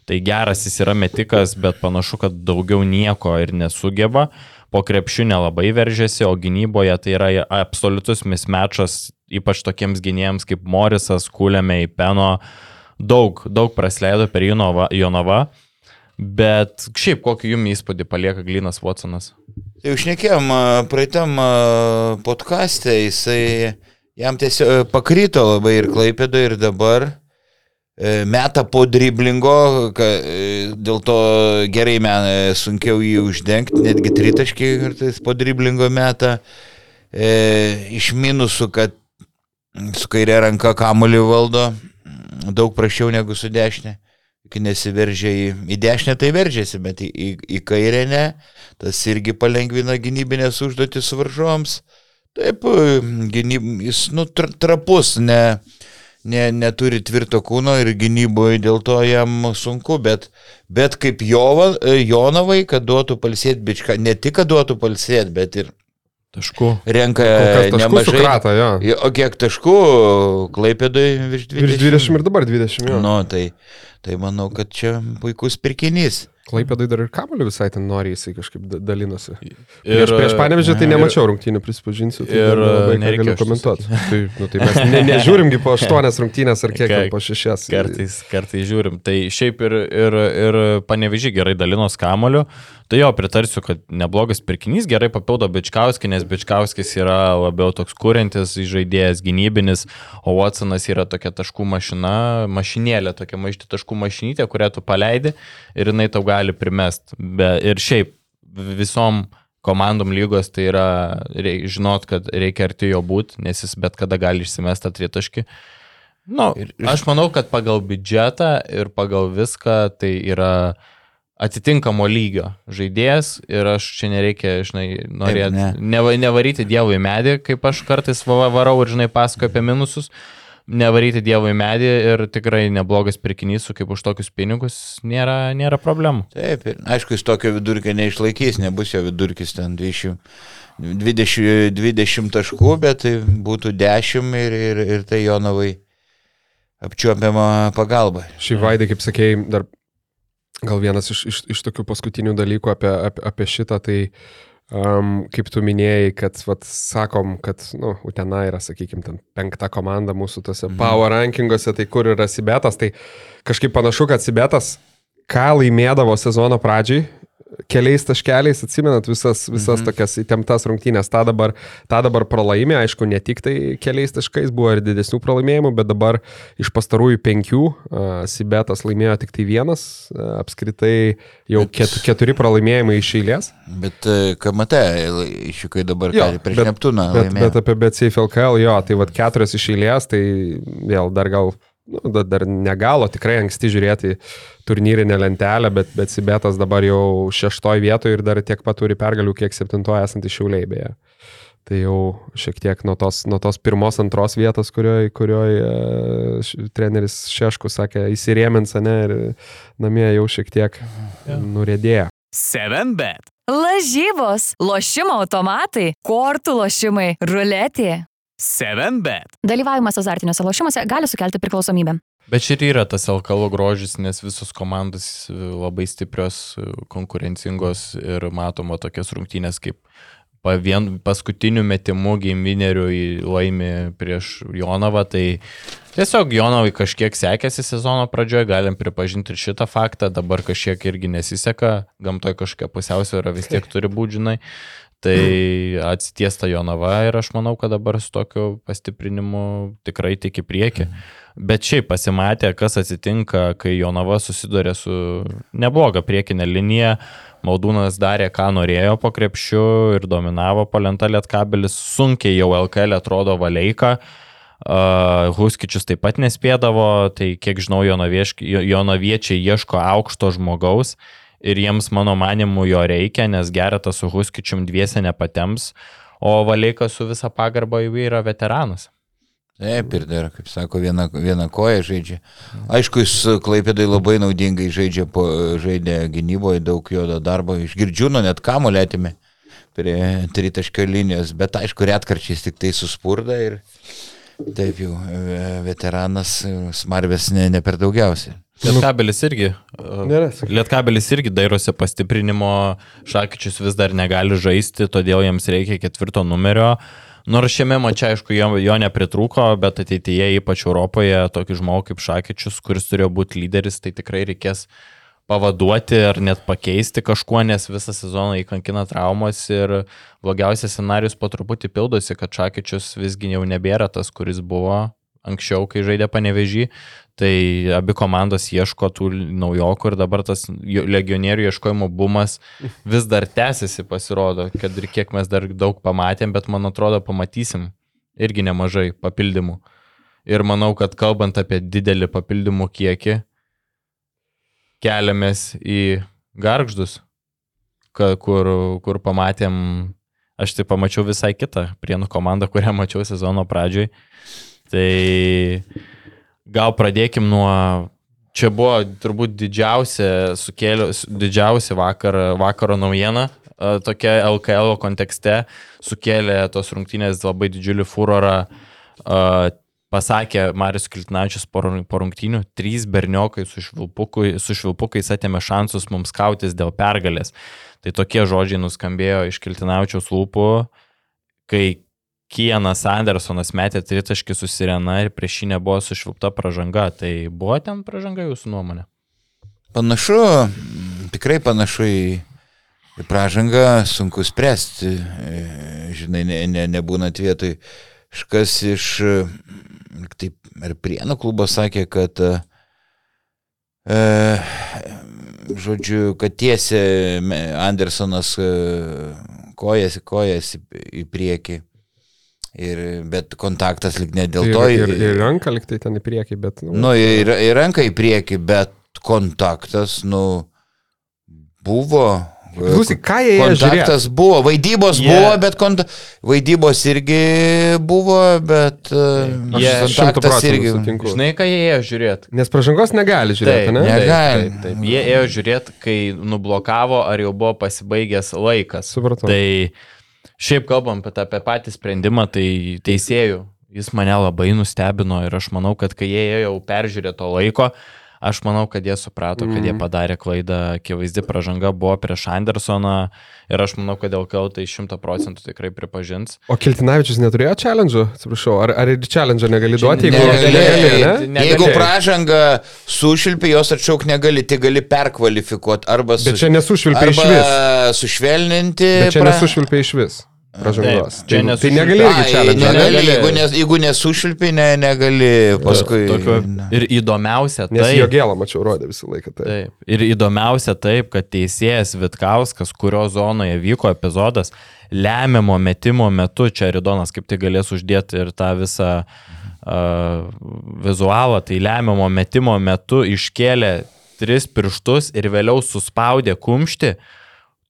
Tai geras jis yra metikas, bet panašu, kad daugiau nieko ir nesugeba. Po krepšių nelabai veržėsi, o gynyboje tai yra absoliutus mismečas, ypač tokiems gynėjams kaip Morisas, Kulėme, Peno. Daug, daug praleido per Jonava. Jonava. Bet šiaip kokį jums įspūdį palieka Glinas Watsonas? Jau šnekėjom praeitam podkastė, jisai jam tiesiog e, pakrito labai ir klaipėdo ir dabar meta po driblingo, e, dėl to gerai men, e, sunkiau jį uždengti, netgi tritaškiai kartais po driblingo meta. E, iš minusų, kad su kairė ranka kamuolį valdo, daug prašiau negu su dešinė. Kai nesiveržia į, į dešinę, tai veržiasi, bet į, į, į kairę ne. Tas irgi palengvina gynybinės užduotis varžoms. Taip, gynyb, jis nu, tra, trapus, ne, ne, neturi tvirto kūno ir gynyboje dėl to jam sunku, bet, bet kaip Jova, Jonavai, kad duotų palsėti bičką, ne tik kad duotų palsėti, bet ir Taškų. renka nemažai. sukrata. Jo, O kiek taškų Klaipėdai virš 20? Virš 20 ir dabar 20. Jo. Nu, tai, tai manau, kad čia puikus pirkinys. Klaipėdai dar ir kamuolį visai ten nori, jisai kažkaip da- dalinosi. Ir, prieš, prieš panevežį tai nemačiau rungtynių, prisipažinsiu. Tai ir, ir labai ką nereikėjo galiu šito komentuoti. Tai, nu, tai mes ne, nežiūrimgi po aštuonias <laughs> rungtynės ar kiek, po šešias. Kartais, kartais žiūrim. Tai šiaip ir, ir, ir panevežį gerai dalinos kamoliu. Tai jo, pritarsiu, kad neblogas pirkinys, gerai papildo Bičkauskį, nes Bičkauskis yra labiau toks kūrintis žaidėjas, gynybinis, o Watsonas yra tokia taškų mašina, mašinėlė, tokia maišti taškų mašinytė, kurią tu paleidi ir jinai tau gali primest. Be, ir šiaip visom komandom lygos tai yra reik, žinot, kad reikia arti jo būti, nes jis bet kada gali išsimesti tritaškį. Nu, Ir- ir, aš manau, kad pagal biudžetą ir pagal viską tai yra atitinkamo lygio žaidėjas ir aš čia nereikia, žinai, norėti, ne. ne. neva, nevaryti dievų į medį, kaip aš kartais va- varau ir, žinai, pasakoju apie minusus, nevaryti dievui medį ir tikrai neblogas pirkinys, su kaip už tokius pinigus nėra, nėra problemų. Taip, ir aišku, jis tokio vidurkio neišlaikys, nebus jo vidurkis ten 20, 20, 20 taškų, bet tai būtų 10 ir, ir, ir tai Jonavai apčiuopiama pagalba. Šį vaidį, kaip sakėjai, dar gal vienas iš, iš, iš tokių paskutinių dalykų apie, apie, apie šitą, tai um, kaip tu minėjai, kad, vat, sakom, kad, nu, Utena yra, sakykime, ten penkta komanda mūsų tose mhm. power rankinguose, tai kur yra Sibetas, tai kažkaip panašu, kad Sibetas ką laimėdavo sezono pradžiai, keliais taškeliais, atsimenat visas, visas mhm. tokias įtemptas rungtynės. Ta dabar, ta dabar pralaimė, aišku, ne tik tai keliais taškais buvo ir didesnių pralaimėjimų, bet dabar iš pastarųjų penkių uh, Sibetas laimėjo tik tai vienas, uh, apskritai jau bet, ket, keturi pralaimėjimai iš eilės. Bet uh, KMT, išikai dabar jo, prieš bet, Neptūną. Bet, bet apie BCFLKL jo, tai vad keturias iš eilės, tai vėl dar gal nu, dar negalo, tikrai anksti žiūrėti turnyrinę lentelę, bet, bet Sibetas dabar jau šeštoje vietoje ir dar tiek pat turi pergalių, kiek septintoje esantys šiauliai beje. Tai jau šiek tiek nuo tos, nuo tos pirmos, antros vietos, kurioje kurioj, e, treneris Šeškus sakė, įsirėmins, ne, ir namie jau šiek tiek ja. nurėdėjo. 7bet. Lažybos, lošimo automatai, kortų lošimai, ruletė. 7bet. Dalyvavimas azartiniuose lošimuose gali sukelti priklausomybę. Bet čia ir yra tas LKL grožis, nes visos komandos labai stiprios, konkurencingos ir matoma tokias rungtynės kaip vien paskutiniu metimu gimvinerių laimi prieš Jonavą, tai tiesiog Jonavai kažkiek sekėsi sezono pradžioje, galim pripažinti ir šitą faktą, dabar kažkiek irgi nesiseka, gamtoje kažkokia pusiausvėra vis tiek turi būti, žinai. Tai atsitiesta Jonava ir aš manau, kad dabar su tokiu pastiprinimu tikrai tik į priekį. Bet šiaip pasimatė, kas atsitinka, kai Jonava susiduria su nebloga priekinė linija. Maudūnas darė, ką norėjo po krepšiu ir dominavo palenta lietkabelis. Sunkiai jau LKL atrodo valeika. Uh, Huskičius taip pat nespėdavo, tai kiek žinau, jonaviečiai ieško aukšto žmogaus ir jiems mano manimu jo reikia, nes Geretas su Huskičium dviese nepatems, o Valeikas su visa pagarba jau yra veteranas. Taip, ir dar, kaip sako, viena, viena koja žaidžia. Aišku, jis Klaipėdai labai naudingai žaidžia, po, žaidė gynyboje, daug jo darbo. Iš girdžiūno net kamo lėtimi prie tritaškio linijos, bet aišku, retkarčiais tik tai suspurda ir taip jau e, veteranas smarvės ne, ne per daugiausiai. Lietkabelis irgi. Nėra. Lietkabelis irgi dairosi pastiprinimo, Šakyčius vis dar negali žaisti, todėl jiems reikia ketvirto numerio. Nors šiame mače, aišku, jo, jo nepritrūko, bet ateityje, ypač Europoje, tokį žmogų kaip Šakyčius, kuris turėjo būti lyderis, tai tikrai reikės pavaduoti ar net pakeisti kažkuo, nes visą sezoną įkankina traumos ir blogiausias scenarius po truputį pildosi, kad Šakyčius visgi jau nebėra tas, kuris buvo anksčiau, kai žaidė panevežį, tai abi komandos ieško tų naujokų ir dabar tas legionierių ieškojimo bumas vis dar tęsiasi, pasirodo, kad ir kiek mes dar daug pamatėm, bet man atrodo pamatysim irgi nemažai papildymų. Ir manau, kad kalbant apie didelį papildymų kiekį, keliamės į garždus, kur, kur pamatėm, aš tai pamačiau visai kitą prienų komandą, kurią mačiau sezono pradžioj. Tai gal pradėkim nuo čia buvo turbūt didžiausia, sukėlė, didžiausia vakar, vakaro naujiena, tokia LKL kontekste, sukėlė tos rungtynės labai didžiulį furorą. Pasakė Marius Kiltinačius po rungtynių, trys berniokai su, švilpukai, su švilpukais atėmė šansus mums kautis dėl pergalės. Tai tokie žodžiai nuskambėjo iš Kiltinačiaus lūpų, kai Kienas Andersonas metė tritaškį su Sirena ir prieš jį nebuvo sušvilpta pažanga. Tai buvo ten pažanga jūsų nuomonė? Panašu, tikrai panašu į, pažangą, sunku spręsti, e, žinai, ne, ne, nebūnant vietoj. Kažkas iš, taip, ir Prienų klubo sakė, kad, e, žodžiu, kad tiesia Andersonas e, kojas, kojas į priekį. Ir, bet kontaktas lik ne dėl ir, to. Ir, ir, ir ranka lik tai ten į priekį, bet... Nu, nu ir, ir ranka į priekį, bet kontaktas, nu, buvo, Klausyk, ką jie Kontaktas žiūrėt? buvo, vaidybos yeah. buvo, bet kont... vaidybos irgi buvo, bet uh, yeah, kontaktas irgi. Sutinku. Žinai, ką jie ėjo žiūrėti? Nes pažangos negali žiūrėti, taip, ne? Negali. Taip, taip, taip. Jie ėjo žiūrėti, kai nublokavo, ar jau buvo pasibaigęs laikas. Supratau. Tai šiaip kalbam apie patį sprendimą, tai teisėjų. Jis mane labai nustebino ir aš manau, kad kai jie jau peržiūrė to laiko, uh, Aš manau, kad jie suprato, kad mm. jie mhm. padarė klaidą, akivaizdi pažanga buvo prieš Andersoną ir aš manau, kad LKL tai šimta procentų tikrai pripažins. O Kiltinavičius neturėjo challenge, atsiprašau, ar, ar ir challenge negali duoti, jeigu negali, negali, ne? negali. Jeigu pražanga sušilpi, jos atšauk negali, tai gali perkvalifikuoti arba, su, Bet čia nesušvilpia iš vis. sušvelninti. Bet čia pra... nesušvilpia iš vis pražangos. Taip, tai, tai negali irgi čia negali. negali. Jeigu, nes, jeigu nesušilpi, ne, negali paskui. Tokio, ir įdomiausia tai... Nes jo gėlą mačiau rodė visą laiką. Taip. taip. Ir įdomiausia taip, kad teisėjas Vitkauskas, kurio zonoje vyko epizodas, lemiamo metimo metu, čia Ridonas kaip tik galės uždėti ir tą visą uh, vizualą, tai lemiamo metimo metu iškėlė tris pirštus ir vėliau suspaudė kumštį, uh,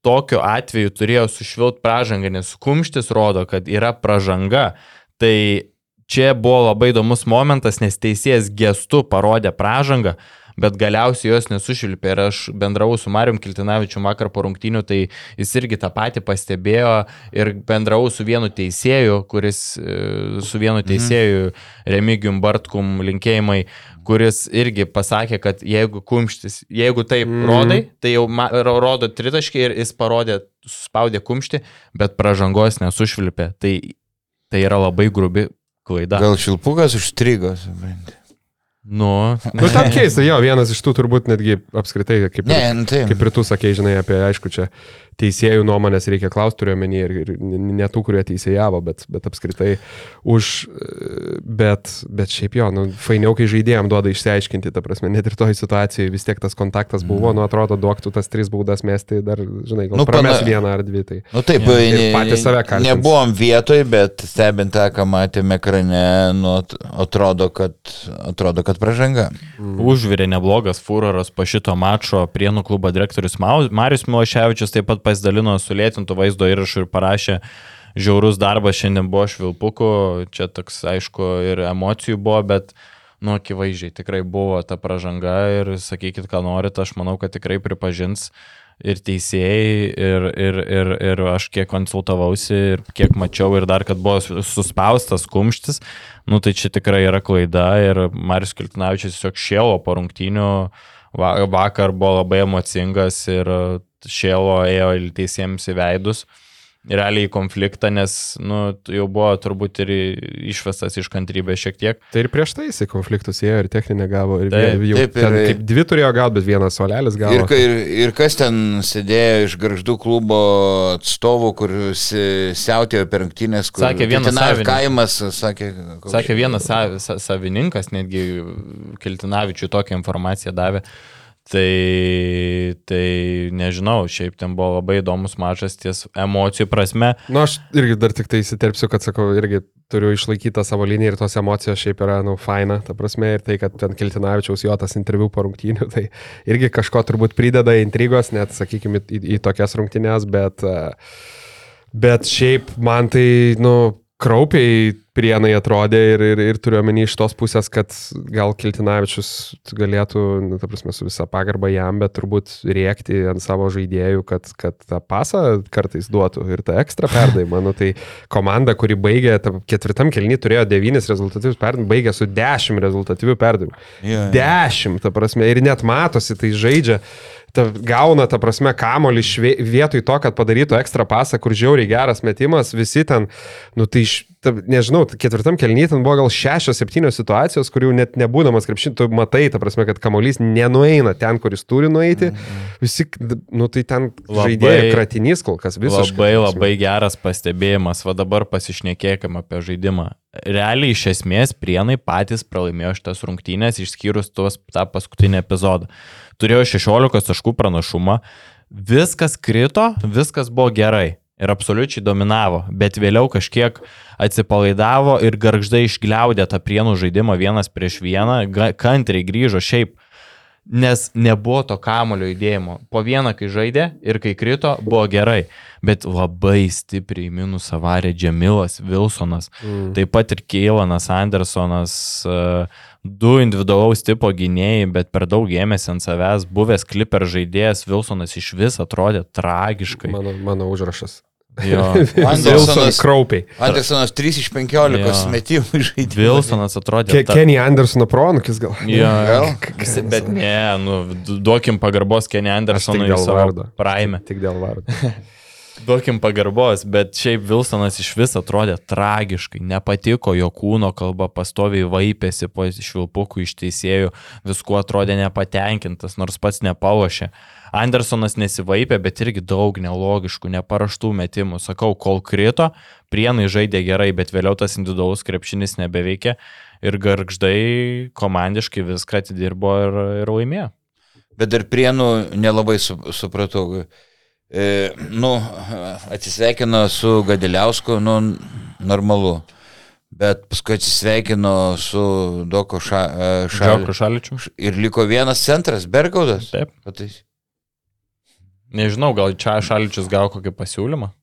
tokiu atveju turėjo sušvilt pražangą, nes kumštis rodo, kad yra pražanga. Tai čia buvo labai įdomus momentas, nes teisėjas gestu parodė pražangą, bet galiausiai jos nesušilpė ir aš bendravau su Marium Kiltinavičiu vakar po rungtynių, tai jis irgi tą patį pastebėjo ir bendravau su vienu teisėju, kuris e, su vienu mhm. teisėju, Remigijum Bartkum linkėjimai, kuris irgi pasakė, kad jeigu kumštis, jeigu taip mm. rodai, tai jau ma, rodo tritaškį ir jis parodė, suspaudė kumštį, bet pražangos nesušvilpė. Tai, tai yra labai grubi klaida. Gal šilpukas užstrigo, suprantate. Nu, nu tam keista, jo, vienas iš tų turbūt netgi apskritai, kaip, ne, ir, tai. kaip ir tu sakei, žinai, apie, aišku, čia teisėjų nuomonės reikia klausti, turiu omeny, ir, ir ne tų, kurie teisėjavo, bet, bet apskritai už, bet, bet šiaip jo, nu, fainiau, kai žaidėjams duoda išsiaiškinti, ta prasme, net ir toj situacijai vis tiek tas kontaktas buvo, mm. nu atrodo, duoktų tas tris baudas mesti, dar, žinai, gal nu, prames pana... vieną ar dvi. Tai, nu taip, ja, patys save kalbame. Nebuvom vietoj, bet stebint tą, ką matėme ekrane, nu, atrodo, kad, atrodo, kad pražanga. Mm. Užvirė neblogas furoras po šito mačo prienų klubo direktorius Marius Miloševičius taip pat pasidalino sulėtintų vaizdo įrašų ir parašė, žiaurus darbas šiandien buvo švilpuku, čia toks aišku ir emocijų buvo, bet nu, akivaizdžiai tikrai buvo ta pažanga ir sakykit, ką norit, aš manau, kad tikrai pripažins ir teisėjai, ir, ir, ir, ir aš kiek konsultavausi, ir kiek mačiau, ir dar, kad buvo suspaustas kumštis, nu tai čia tikrai yra klaida ir Marius Kiltinavičius tiesiog šėlo po rungtynių, vakar buvo labai emocingas ir šėlo ėjo teisėjams į veidus realiai į konfliktą, nes nu, jau buvo turbūt ir išvestas iš kantrybės šiek tiek. Tai ir prieš tai jisai konfliktus ėjo ir techninę gavo. Ir taip, jau, taip, ir, kaip dvi turėjo gauti, bet vienas solelis gavo. Ir, ir, ir kas ten sėdėjo iš garždų klubo atstovų, kur siautėjo per rungtynės, kur sakė vienas kaimas, sakė, sakė vienas savininkas, netgi Kiltinavičiui tokią informaciją davė. Tai, tai nežinau, šiaip ten buvo labai įdomus mačas ties emocijų prasme. Na, nu, aš irgi dar tik tai įsiterpsiu, kad sakau, irgi turiu išlaikyti savo liniją ir tos emocijos šiaip yra, nu, faina, ta prasme, ir tai, kad ten Kiltinavičiaus jo tas interviu po rungtynių, tai irgi kažko turbūt prideda intrigos, net, sakykime, į, į tokias rungtynės, bet, bet šiaip man tai, nu, kraupiai prienai atrodė ir, ir, ir turiu omeny iš tos pusės, kad gal Kiltinavičius galėtų, nu, ta prasme, su visa pagarba jam, bet turbūt rėkti ant savo žaidėjų, kad, kad tą pasą kartais duotų ir tą ekstra perdavimą. Nu, tai komanda, kuri baigė, ketvirtam kelnį turėjo devynis rezultatyvius perdavimus, baigė su dešimt rezultatyvių perdavimų. Yeah, yeah. Dešimt, ta prasme, ir net matosi, tai žaidžia ta, gauna, ta prasme, kamolį švie, vietoj to, kad padarytų ekstra pasą, kur žiauriai geras metimas, visi ten, nu tai, ta, nežinau, ketvirtam kelnyje ten buvo gal šešios, septynios situacijos, kurių net nebūdamas krepšin, tu matai, ta prasme, kad kamolys nenueina ten, kur jis turi nueiti, mhm. visi, nu tai ten žaidėjai kratinys kol kas visiškai. Labai, labai geras pastebėjimas, va dabar pasišnekėkime apie žaidimą. Realiai iš esmės prienai patys pralaimėjo šitas rungtynės, išskyrus tuos tą paskutinį epizodą turėjo 16 taškų pranašumą, viskas krito, viskas buvo gerai ir absoliučiai dominavo, bet vėliau kažkiek atsipalaidavo ir garždai išgliaudė tą prienų žaidimą vienas prieš vieną, kantriai grįžo šiaip. Nes nebuvo to kamulio judėjimo. Po vieną, kai žaidė ir kai krito, buvo gerai, bet labai stipriai minusą varė Džemilas Wilsonas, mm. taip pat ir Keilanas Andersonas, e, du individualaus tipo gynėjai, bet per daug ėmėsi ant savęs, buvęs kliper žaidėjas Wilsonas iš vis atrodė tragiškai. Mano, mano užrašas. <laughs> Jo, Andersonas kraupiai. Andersonas 3 iš 15 Jo. metimų žaidė. Wilsonas atrodė. Ke, Kenny Andersono pronukis gal. Jo, Gal? k- bet ne, nu, du- duokim pagarbos Kenny Andersonui dėl savo vardo. praime. Tik dėl vardo. <laughs> Duokim pagarbos, bet šiaip Wilsonas iš vis atrodė tragiškai, nepatiko jo kūno kalba, pastoviai vaipėsi po švilpukų iš teisėjų, viskuo atrodė nepatenkintas, nors pats nepalošė. Andersonas nesivaipė, bet irgi daug nelogiškų, neparaštų metimų. Sakau, kol krito, prienai žaidė gerai, bet vėliau tas individualus krepšinis nebeveikė ir garždai komandiškai viską atidirbo ir, ir laimėjo. Bet dar prienų nelabai su, supratau. E, nu, atsisveikino su Gadiliausku, nu, normalu. Bet paskui atsisveikino su Doko ša, e, šaliu. šaličiu. Ir liko vienas centras, Bergaudas. Taip. Patais. Nežinau, gal čia šaličius gavo kokį pasiūlymą.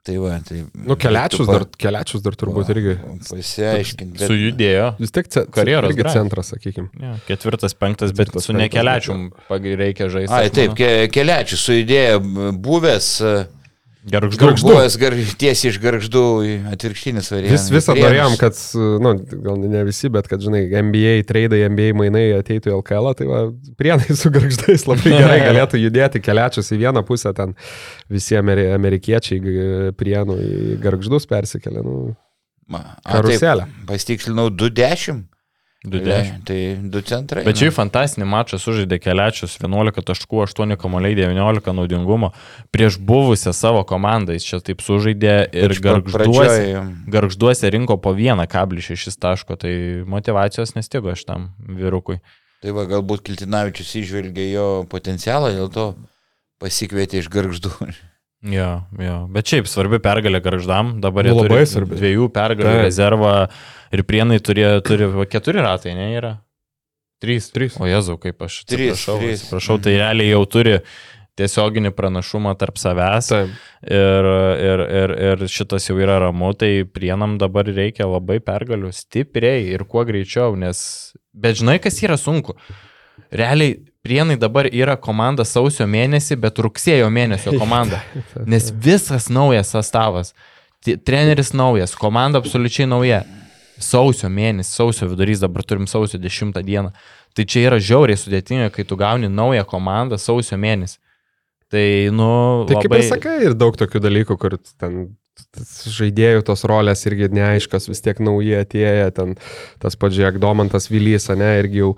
Tai va, tai. Nu, keliačius dar, keliačius dar turbūt irgi. Pasiaiškinti. Bet... Sujudėjo. Vis tiek ce, Karjeros irgi centras, sakykime. Ja, ketvirtas, penktas, bet Ketvirtas, su nekeliačium reikia žaisti. Ai, taip, manau. ke, keliačių sujudėjo buvęs. e, Buvęs gar, tiesiai iš garždų į atvirkštinis variantas. Vis, visą norėjom, kad, nu, gal ne visi, bet kad, žinai, NBA treidai, NBA mainai ateitų į LKL, tai va, prienai <laughs> su garždais labai gerai <laughs> galėtų judėti keliačius į vieną pusę, ten visi ameri amerikiečiai prienų į garždus persikėlė, nu, karuselę. Pasitikslinau 2-10. 20. Tai 2 centrai. Bet šiaip fantastinį mačą sužaidė keliačius 11 taškų, 8 kamuoliai, 19 naudingumo prieš buvusią savo komandą. Jis čia taip sužaidė ir garžduose, garžduose rinko po vieną kablį 6 taško, tai motivacijos nestigo šitam vyrukui. Tai va, galbūt Kiltinavičius išvelgė jo potencialą, dėl to pasikvietė iš garždų. Jo, jo. Bet šiaip svarbi pergalė garždam, dabar jie Nu, labai svarbi. dviejų pergalių Taip. rezervą ir prienai turi, turi keturi ratai, ne yra? Trys. Trys. O Jezu, kaip aš Trys, atsiprašau. trys. Atsiprašau, tai realiai jau turi tiesioginį pranašumą tarp savęs Taip. ir, ir, ir, ir šitas jau yra ramu, tai prienam dabar reikia labai pergalių stipriai ir kuo greičiau, nes, bet žinai, kas yra sunku. Realiai prienai dabar yra komanda sausio mėnesį, bet rugsėjo mėnesio komanda. <laughs> Nes visas naujas sastavas, treneris naujas, komanda absoliučiai nauja. Sausio mėnesį, sausio vidurys, dabar turim sausio 10 dieną. Tai čia yra žiauriai sudėtinga, kai tu gauni naują komandą sausio mėnesį. Tai, nu, Tai kaip labai... ir sakai, ir daug tokių dalykų, kur ten žaidėjų tos rolės irgi neaiškios, vis tiek nauji atėję, ten tas pats Žiek Domantas Vilys, ne, irgi jau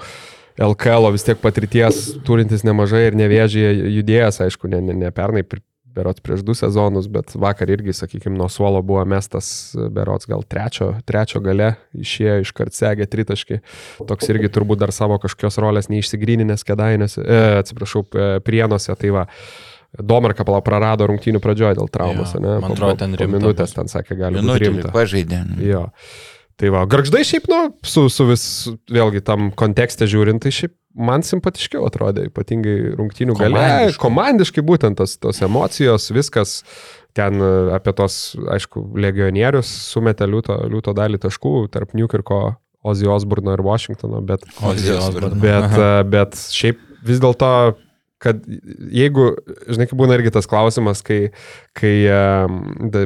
LKL vis tiek patirties turintis nemažai ir nevėžyje judėjęs, aišku, ne, ne, ne pernai, berots prieš du sezonus, bet vakar irgi, sakykime, nuo suolo buvo mestas, berots gal trečio, trečio gale, išėjo iš kartsegė tritaškį, toks irgi turbūt dar savo kažkokios rolės neišsigryninės kedainėse, e, atsiprašau, p- prienuose, tai va. Domarka pala prarado rungtynių pradžioje dėl traumos, Jo, ne? man atrodo, ten po rimta minutės ten sakė, gali būti Minutį rimta. pažaidė. Jo. Tai va, garždai šiaip, nu, su, su vis, vėlgi tam kontekste žiūrint, tai šiaip man simpatiškiau atrodė, ypatingai rungtynių gale. Komandiškai. Komandiškai būtent tos, tos emocijos, viskas. Ten e, apie tos, aišku, legionierius sumetė liūto, liūto dalį taškų tarp Newkirko, Ozzy Osburno ir Washingtono, bet, bet, e, bet šiaip vis dėlto, kad jeigu, žinai, kaip būna irgi tas klausimas, kai, kai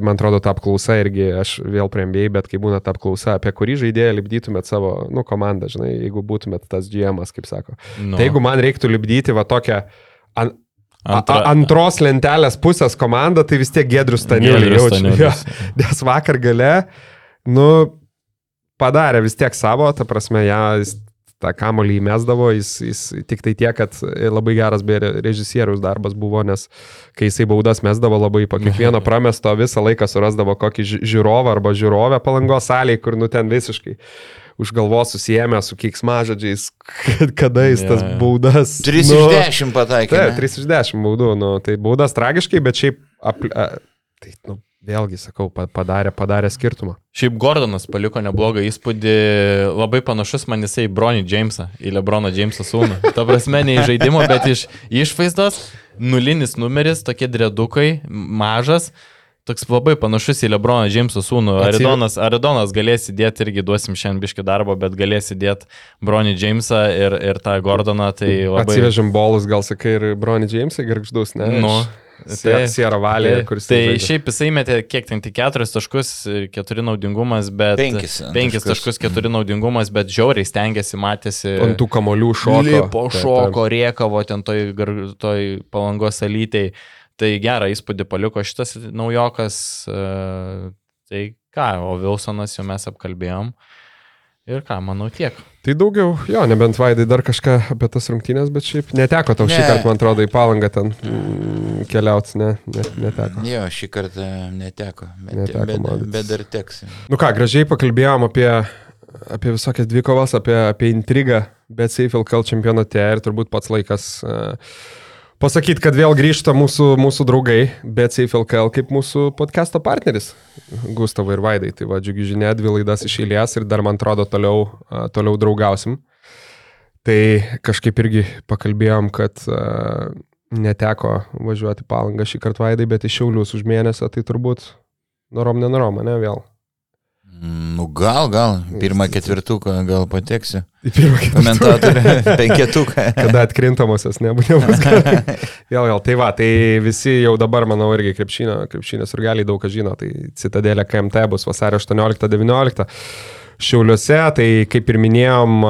man atrodo, ta apklausa irgi, aš vėl prie MBA, bet kai būna ta apklausa, apie kurį žaidėją lipdytumėt savo, nu, komandą, žinai, jeigu būtumėt tas GM, kaip sako. Nu, Tai jeigu man reiktų lipdyti va tokią an, antra, a, antros lentelės pusės komandą, tai vis tiek Gedrius Stanėlį jaučiu. Jo, nes vakar gale, nu, padarė vis tiek savo, ta prasme, ją jis tą kamolį įmesdavo, jis, jis tik tai tiek, kad labai geras beje režisieriaus darbas buvo, nes kai jisai baudas mesdavo labai po kiekvieno <laughs> pramesto visą laiką surasdavo kokį ži- žiūrovą arba žiūrovę palangos salėje, kur nu ten visiškai už galvos susijęmė su keiksmažodžiais, kad- kada jis tas Jo, jo. baudas. 3 nu, iš 10 pataikė. Taip, ne? 3 iš 10 baudų, nu, tai baudas tragiškai, bet šiaip, apl... a, tai, nu, vėlgi, sakau, padarė, padarė skirtumą. Šiaip Gordonas paliko neblogą įspūdį, labai panašus man jisai į Bronį Jamesą, į Lebroną Jamesą sūnų. Ta prasme, ne iš žaidimo, bet iš išvaizdos, nulinis numeris, tokie dredukai, mažas. Toks labai panašus į Lebroną Džeimsą sūnų. Aridonas, Aridonas galės įdėti irgi duosim šiandien biški darbo, bet galės įdėti Bronį Džeimsą ir, ir tą Gordoną. Tai labai... Atsivežim bolus, gal sakai, ir Bronį Džeimsą, gergždus, ne? Nu, Tai, Sierra Valė, tai, kuris. Tai žaidė. šiaip jisai metė kiek ten tik keturis taškus ir keturi naudingumas, bet... Penkis. Penkis taškus, keturi naudingumas, bet žiauriai stengiasi, matėsi. Ant tų kamolių šoko. Lipo šoko, riekavo ten toj, toj palangos alytei. Tai gerą įspūdį paliko šitas naujokas. E, tai ką, o Vilsonas jau mes apkalbėjom. Ir ką, manau, tiek. Tai daugiau, jo, nebent Vaidai dar kažką apie tas rungtynės, bet šiaip neteko tau ne. šį kartą, man atrodo, į palangą ten mm, keliauti, ne, ne, neteko. Jo, šį kartą neteko, bet, neteko bet, bet, bet dar teks. Nu ką, gražiai pakalbėjom apie, apie visokias dvikovas, apie, apie intrigą, bet Seifel Kal čempionate ir turbūt pats laikas uh, pasakyti, kad vėl grįžta mūsų, mūsų draugai, bet SafeLKL kaip mūsų podcast'o partneris, Gustavai ir Vaidai. Tai va, džiugi žinia, dvi laidas iš eilės ir dar man atrodo toliau, toliau draugausim. Tai kažkaip irgi pakalbėjom, kad uh, neteko važiuoti palangą šį kartą Vaidai, bet iš Šiaulius už mėnesio, tai turbūt norom nenorom, ne vėl. Nu gal, gal, pirmą ketvirtuką gal pateksiu. Į pirmą ketvirtuką. Komentatorė, <laughs> <laughs> penketuką. Kada atkrintamosios nebus. <laughs> vėl, vėl, tai va, tai visi jau dabar, manau, irgi krepšinio, krepšinės ir gali daug ką žino. Tai Citadelė KMT bus vasario 18-19. Šiauliuose, tai kaip ir minėjom,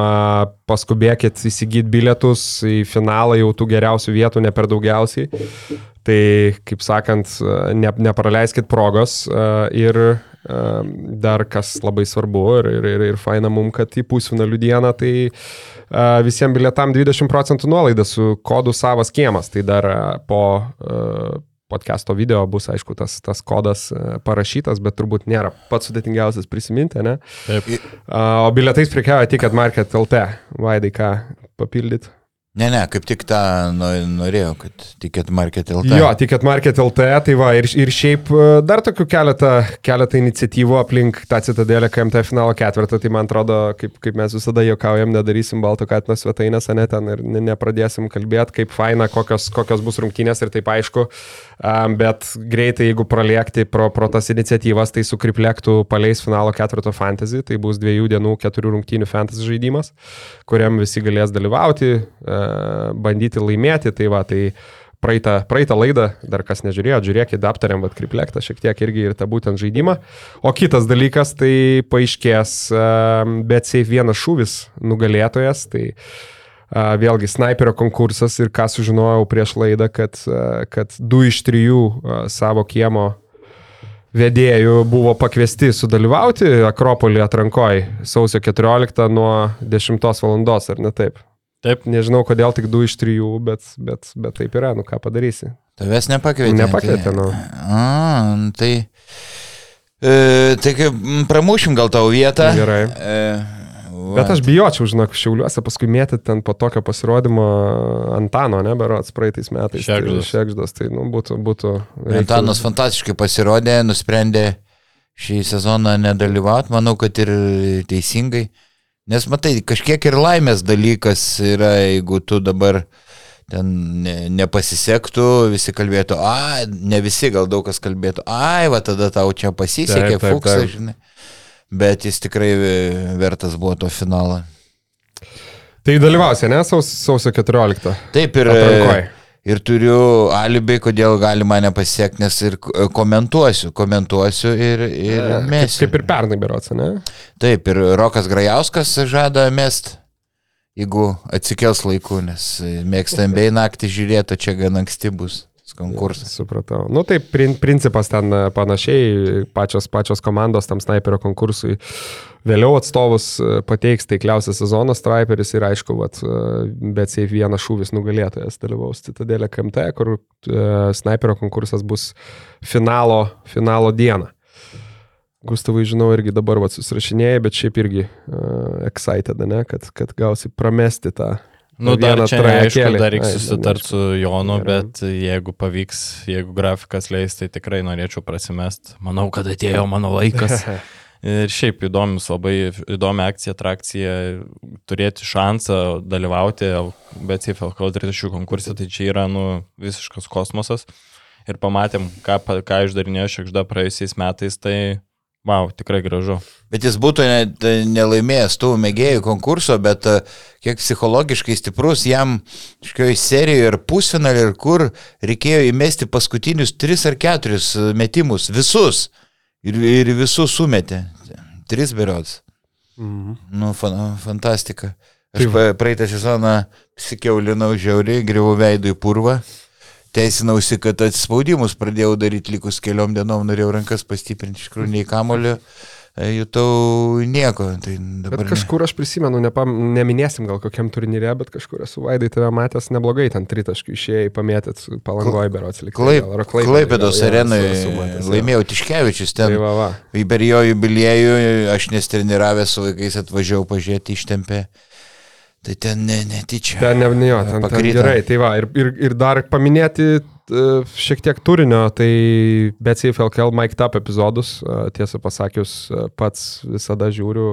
paskubėkit įsigyti bilietus į finalą jau tų geriausių vietų, ne per daugiausiai. Tai, kaip sakant, ne, nepraleiskit progos ir Dar kas labai svarbu ir, ir, ir, ir faina mum, kad į pusfinalių dieną tai visiems bilietam 20 procentų nuolaida su kodu savas kiemas. Tai dar po podcast'o video bus, aišku, tas, tas kodas parašytas, bet turbūt nėra pats sudėtingiausias prisiminti, ne? Taip. O bilietais prekiauja tik Market LT. Vaidai, ką papildyti? Ne, ne, kaip tik tą norėjau, kad Ticket Market LT. Jo, Ticket Market LT, tai va, ir, ir šiaip e, dar tokių keletą, keletą iniciatyvų aplink tą citadelę KMT finalo ketvirtą, tai man atrodo, kaip, kaip mes visada juokaujam, nedarysim balto katino svetainės, ne ten ir nepradėsim kalbėti, kaip faina, kokios, kokios bus rungtynės ir taip aišku, bet greitai, jeigu praliekti pro, pro tas iniciatyvas, tai su kriplektų paleis finalo ketvirto fantasy, tai bus dviejų dienų keturių rungtynių fantasy žaidimas, kuriam visi galės dalyvauti bandyti laimėti. Tai va, tai praeitą, praeitą laidą, dar kas nežiūrėjo, žiūrėkit, aptariam, vad kriplektą šiek tiek irgi ir tą būtent žaidimą. O kitas dalykas, tai paaiškės, bet safe vienas šūvis nugalėtojas, tai vėlgi sniperio konkursas ir ką sužinojau prieš laidą, kad, kad du iš trijų savo kiemo vedėjų buvo pakviesti sudalyvauti Akropolį atrankoje sausio 14 nuo 10 val. ar ne taip? Taip. Nežinau, kodėl tik du iš trijų, bet, bet, bet taip yra, nu ką padarysi. Tavęs nepakvietė. Nepakvietė, tai, nu. A, tai, e, tai kaip pramušim gal tavo vietą. Gerai. E, va. bet aš bijočiau, žinok, šiauliuose paskui mėtyti ten po tokio pasirodymo Antano, ne, berots praeitais metais. Šekždas. Tai, šekždas, tai nu, būtų. būtų reiktų... Antanas fantastiškai pasirodė, nusprendė šį sezoną nedalyvauti, manau, kad ir teisingai. Nes matai, kažkiek ir laimės dalykas yra, jeigu tu dabar ten ne, nepasisektų, visi kalbėtų, a, ne visi, gal daug kas kalbėtų, ai, va tada tau čia pasisekė, fuksas, žinai. Bet jis tikrai vertas buvo to finalo. Tai dalyvausi, ne, saus, sausio 14. Taip ir. Atrankoj ir turiu alibi, kodėl gali mane pasiekti, nes ir komentuosiu, komentuosiu ir, ir e, mesiu. Kaip ir pernai berots, ne? Taip, ir Rokas Grajauskas žada mest, jeigu atsikels laiku, nes mėgstam bei naktį žiūrėti, čia gan anksti bus konkursas. Supratau. Nu taip, principas ten panašiai, pačios, pačios komandos tam sniperio konkursui Vėliau atstovus e, pateiks taikliausias sezono striperis ir aišku, vat, e, bet safe vienas šūvis nugalėtojas dalyvaus Citadelė KMT, kur uh, sniperio konkursas bus finalo, finalo dieną. Gustavai, žinau, irgi dabar vat, susirašinėjai, bet šiaip irgi uh, excited, ne, kad, kad gausi pramesti tą Nu, dar čia neaišku, dar reikia susitarti su Jonu, bet jeigu pavyks, jeigu grafikas leis, tai tikrai norėčiau prasimest. Manau, kad atėjo mano laikas. <laughs> Ir šiaip įdomus, labai įdomi akcija, atrakcija, turėti šansą dalyvauti BCF LKL 30 konkursė, tai čia yra nu, visiškas kosmosas. Ir pamatėm, ką, ką išdarinėjo Šekžda praėjusiais metais, tai Wow, tikrai gražu. Bet jis būtų ne, tai nelaimėjęs tų mėgėjų konkurso, bet e, kiek psichologiškai stiprus jam šioje serijoje ir pusfinalį ir kur reikėjo įmesti paskutinius tris ar keturis e, metimus, visus. Ir, ir visus sumetė. Tris berods. Mhm. Nu, fan, fantastika. Aš Taip. praeitą sezoną sikeulinau žiauriai, grįvau veidų į purvą teisinausi, kad atspaudimus pradėjau daryti likus keliom dienom, norėjau rankas pastiprinti, iš tikrųjų nei kamulio, e, jutau nieko. Tai bet kažkur aš prisimenu, nepam, neminėsim gal kokiam turnyre, bet kažkur esu vaidai tave matęs neblogai, ten tritaškių išėjai pamėtėt palangoje berots likti. Klaipėdos arenoje laimėjau Tiškevičius ten. Tai va, va. Per jo jubiliejų aš nestreniravęs su vaikais atvažiavau pažiūrėti ištempę. Tai ten ne, netyčia. Ten ne, ne jo, ten, ten gerai. Tai va, ir, ir, ir dar paminėti e, šiek tiek turinio, tai BCF LKL Mike Tap epizodus, e, tiesą pasakius, e, pats visada žiūriu,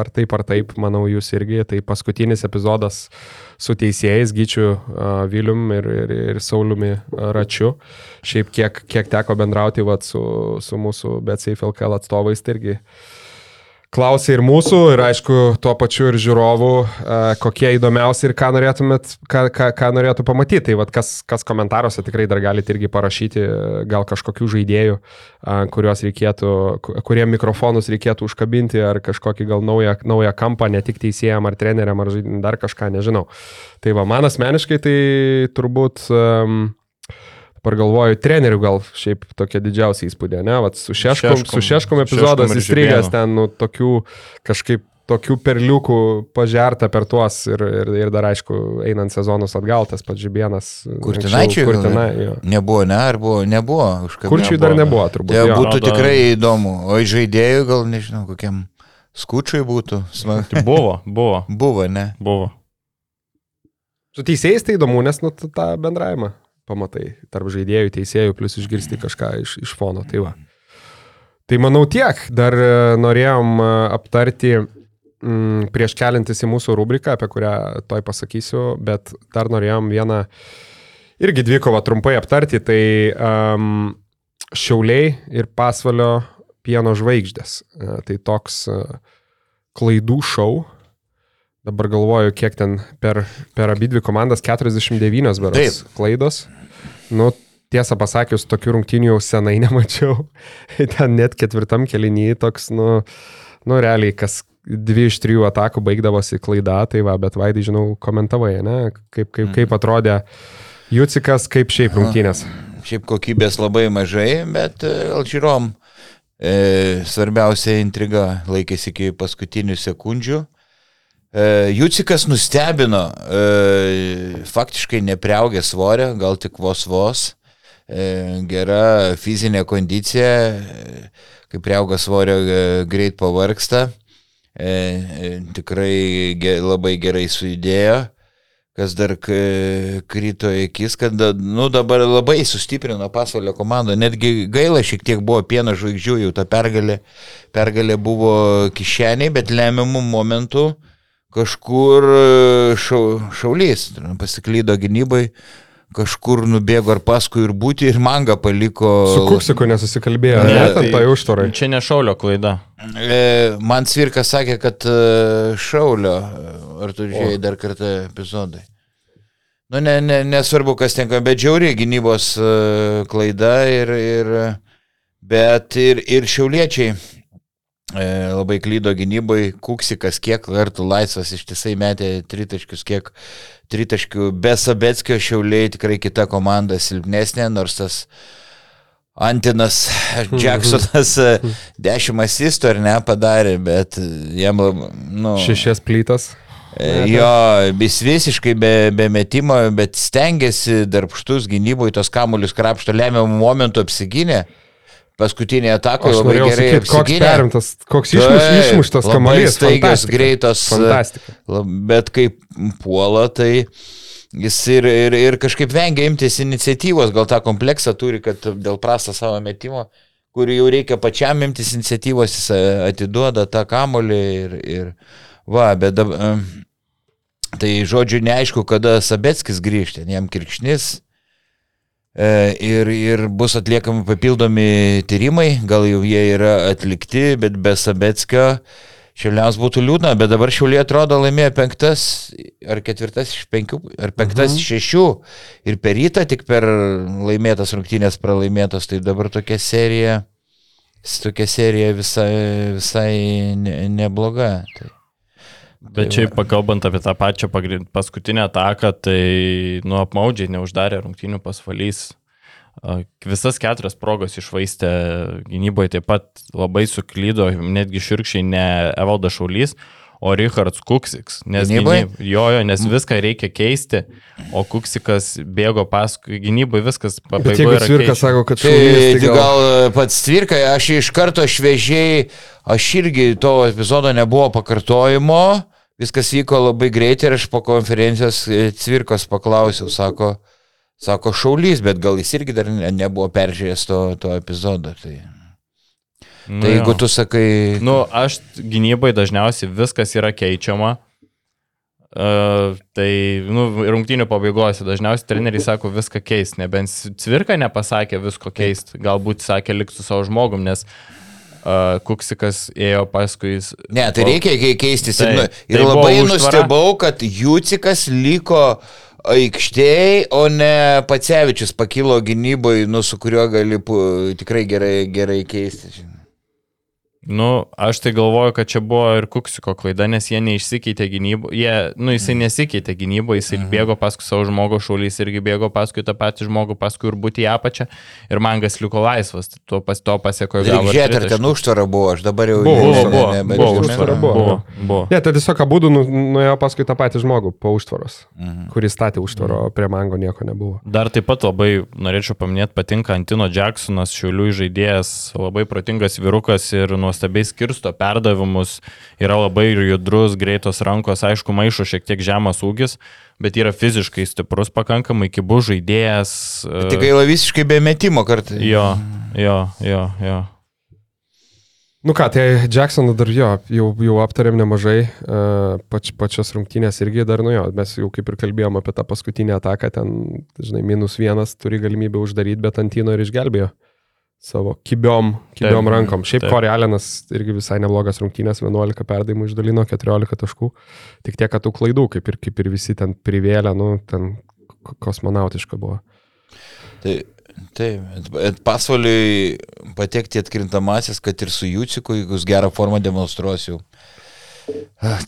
ar taip ar taip, manau, jūs irgi. Tai paskutinis epizodas su teisėjais, Gyčiu Vilium ir, ir, ir Sauliumi Račiu. Šiaip kiek, kiek teko bendrauti vat, su, su mūsų BCF LKL atstovais, tai irgi klausė ir mūsų, ir aišku, tuo pačiu ir žiūrovų, kokie įdomiausi ir ką ką, ką, ką norėtų pamatyti. Tai vad, kas, kas komentaruose tikrai dar galite irgi parašyti, gal kažkokių žaidėjų, kuriuos reikėtų, kurie mikrofonus reikėtų užkabinti, ar kažkokį gal naują, naują kampą, ne tik teisėjam ar treneriam, ar dar kažką, nežinau. Tai va, man asmeniškai tai turbūt um, Dabar galvoju, trenerių gal šiaip tokia didžiausia įspūdė, ne? Vat su Šeškom, šeškom, su Šeškom epizodas šeškom įstrigęs ten, nu, tokių kažkaip tokių perliukų pažerta per tuos ir, ir, ir dar aišku, einant sezonus atgal, tas pats Žibienas. Kurtinaičiai, kurtina, nebuvo, ne, ar buvo, nebuvo. Kurčiui dar nebuvo, turbūt. Tai jo. būtų tikrai įdomu, o žaidėjų gal, nežinau, kokiam skučiui būtų. Smag... Tai buvo, buvo. Buvo, ne? Buvo. Su teisėjais tai įdomu, nes nu, tą bendravimą pamatai tarp žaidėjų, teisėjų, plus išgirsti kažką iš, iš fono. Tai, va. tai manau tiek. Dar e, norėjom e, aptarti m, mm, prieš keliantis į mūsų rubriką, apie kurią toj pasakysiu, bet dar norėjom vieną irgi dvikovą trumpai aptarti. Tai um, Šiauliai ir Pasvalio pieno žvaigždės. E, tai toks klaidų šou Dabar galvoju, kiek ten per, per abi dvi komandas 49 beros klaidos. Nu, tiesą pasakius, tokių rungtynių jau senai <laughs> nemačiau. ten net ketvirtam kelinį toks, nu, nu realiai, kas dvi iš trijų atakų baigdavosi klaida, tai va, bet Vaidai, žinau, komentavai, ne? Kaip, kaip, kaip mhm. atrodė Jucikas, kaip šiaip rungtynės. Šiaip kokybės labai mažai, bet Alžyrom e, svarbiausia intriga laikėsi iki paskutinių sekundžių. E, Jucikas nustebino, e, faktiškai nepriaugė svorio, gal tik vos vos, e, gera fizinė kondicija, kai priauga svorio greit pavarksta, tikrai labai gerai sujudėjo, kas dar krito į akis, kad nu, dabar labai sustiprino pasaulio komandą, netgi gaila šiek tiek buvo pieno žvaigždžių, jau ta pergalė, pergalė buvo kišeniai, bet lemiamų momentų kažkur e, šau, šaulys, pasiklydo gynybai, kažkur nubėgo ar paskui ir būti ir manga paliko. Su Kuksiku nesusikalbėjo, ne, ne tai, tai užtvarai. Čia ne šaulio klaida. E, man Svirkas sakė, kad e, šaulio, ar tu žiūrėjai dar kartą epizodai. Nu, ne, ne, nesvarbu, kas tenka, bet džiauri gynybos e, klaida ir, ir bet ir, ir šiauliečiai E, labai klydo gynybai, Kuksikas kiek kartų laisvas ištisai metė tritaškius, kiek tritaškių. Be Sabetskio šiauliai tikrai kita komanda silpnesnė, nors tas Antinas Jacksonas 10 e, asistų ar ne padarė, bet jam labai... Nu, Šešias plytas. E, jo, vis visiškai be, be metimo, bet stengiasi darbštus gynyboje tos kamuolius krapšto lemiamų momentų apsiginę paskutinė ataka labai gerai. Sakyt, koks perimtas, koks išmuš, išmuštas kamuolys. Staigios, greitos. Fantastika. Bet kaip puola, tai jis ir, ir, ir kažkaip vengia imtis iniciatyvos, gal tą kompleksą turi, kad dėl prasto savo metimo, kurį jau reikia pačiam imtis iniciatyvos, jis atiduoda tą kamolį ir, ir va, bet dabar. Tai žodžiu, neaišku, kada Sabetskis grįžti, jam kirkšnis E, ir, ir bus atliekami papildomi tyrimai, gal jau jie yra atlikti, bet be Sabetskio Šiauliams būtų liūdna, bet dabar Šiauliai atrodo laimėjo penktas ar ketvirtas iš penkių, ar penktas mhm. iš šešių ir per rytą tik per laimėtas rungtynės pralaimėtos, tai dabar tokia serija, tokia serija visai, visai ne, nebloga. Tai. Bet šiaip pakalbant apie tą pačią paskutinę ataką, tai nu apmaudžiai neuždarė rungtynių pasvalys. Visas keturias progas išvaistė gynyboje, taip pat labai suklydo, netgi širkščiai ne Evaldas Šaulys, o Richards Kuksiks. Nes, gynyb, jo, jo, nes viską reikia keisti, o Kuksikas bėgo paskui gynybai, viskas pabaigoje. Bet jeigu Cvirka sako, kad tai, tai gal... gal pats Cvirka, aš iš karto šviežiai, aš irgi to epizodo nebuvo pakartojimo viskas vyko labai greitai ir aš po konferencijos e, Cvirkos paklausiau, sako, sako šaulys, bet gal jis irgi dar ne, nebuvo peržiūrėjęs to, to epizodo. Tai, nu, tai jeigu tu sakai... Nu, aš gynybai dažniausiai viskas yra keičiama. Uh, tai, nu, rungtynių pabaigose dažniausiai treneriai sako viską keisti, nebent Cvirka nepasakė visko keisti, galbūt sakė likti su savo žmogum, nes uh, uh, Kuksikas ėjo paskui. Ne, tai reikia keistis. Tai, ir, ir tai labai nustebau, kad Jūcikas liko aikštėje, o ne Pacevičius pakilo gynyboje, nu, su kuriuo gali tikrai gerai, gerai keistis. Nu, aš tai galvoju, kad čia buvo ir Kuksiko klaida, nes jie neišsikeitė gynybą. Jie, nu, jisai mhm. nesikeitė gynybą, jisai mhm. bėgo paskui savo žmogų, šaulys irgi bėgo paskui tą patį žmogų, paskui ir būti į apačią. Ir mangas liko laisvas, to, pas, to pasiekojo gal. Žiūrėt, ar ten užtvara buvo, aš dabar jau... Buvo, buvo, buvo, ne, buvo, buvo, užtvara buvo. buvo, buvo. Ne, tai tiesiog abu nu, nuėjo paskui tą patį žmogų po užtvaros, mhm. kuris statė užtvaro, mhm. prie mango nieko nebuvo. Dar taip pat labai norėčiau paminėti, patinka Antino Jacksonas, šiulių žaidėjas, labai protingas vyrukas ir nuo nuostabiai skirsto perdavimus, yra labai judrus, greitos rankos, aišku, maišo šiek tiek žemas ūgis, bet yra fiziškai stiprus, pakankamai kibus žaidėjas. Bet tik gaila visiškai be metimo kartai. Jo, jo, jo, jo. Nu ką, tai Jacksoną dar jo, jau, jau aptarėm nemažai, pač, pačios rungtynės irgi dar nu jo, mes jau kaip ir kalbėjom apie tą paskutinę ataką, ten, žinai, minus vienas turi galimybę uždaryti, bet Antino ir išgelbėjo savo kibiom, kibiom taip, rankom. Šiaip Corey Allenas irgi visai neblogas rungtynės, 11 perdavimų išdalino, 14 taškų. Tik tiek, kad tų klaidų, kaip ir, kaip ir visi ten privėlė, nu, ten kosmonautiška buvo. Tai Taip, pasvaliui patekti atkrintamasis, kad ir su Jūciku, jeigu jis gerą formą demonstruosiu.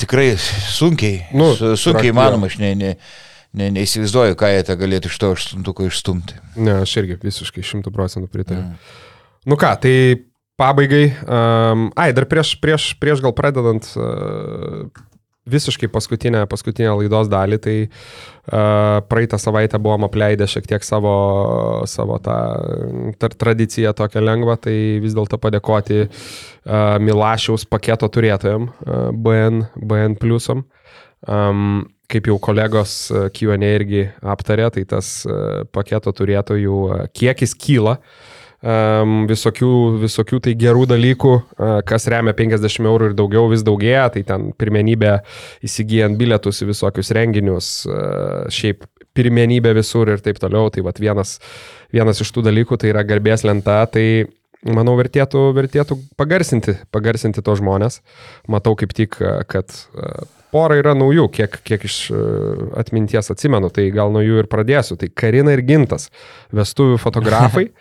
Tikrai sunkiai, nu, sunkiai manoma, aš ne, ne, ne, neįsivaizduoju, ką jie tą galėtų iš to aštuntuko išstumti. Ne, aš irgi visiškai šimtų procentų pritariu. Mm. Nu ką, tai pabaigai, um, ai, dar prieš, prieš, prieš gal pradedant uh, visiškai paskutinę, paskutinę laidos dalį, tai uh, praeitą savaitę buvom apleidę šiek tiek savo, savo tą tar, tradiciją tokią lengvą, tai vis dėlto padėkoti uh, Milašiaus paketo turėtojam, uh, BN, BN pliusam. Um, kaip jau kolegos e, Q&A irgi aptarė, tai tas e, paketo turėtojų e, kiekis kyla. Visokių, visokių tai gerų dalykų, kas remia 50 eurų ir daugiau vis daugėja, tai ten pirmenybė įsigijant bilietus į visokius renginius, šiaip pirmenybė visur ir taip toliau, tai vat vienas, vienas iš tų dalykų tai yra garbės lenta, tai manau vertėtų, vertėtų pagarsinti, pagarsinti to žmonės. Matau kaip tik, kad pora yra naujų, kiek, kiek iš e, atminties atsimenu, tai gal nuo jų ir pradėsiu. Tai Karina ir Gintas, vestuvių fotografai. <laughs>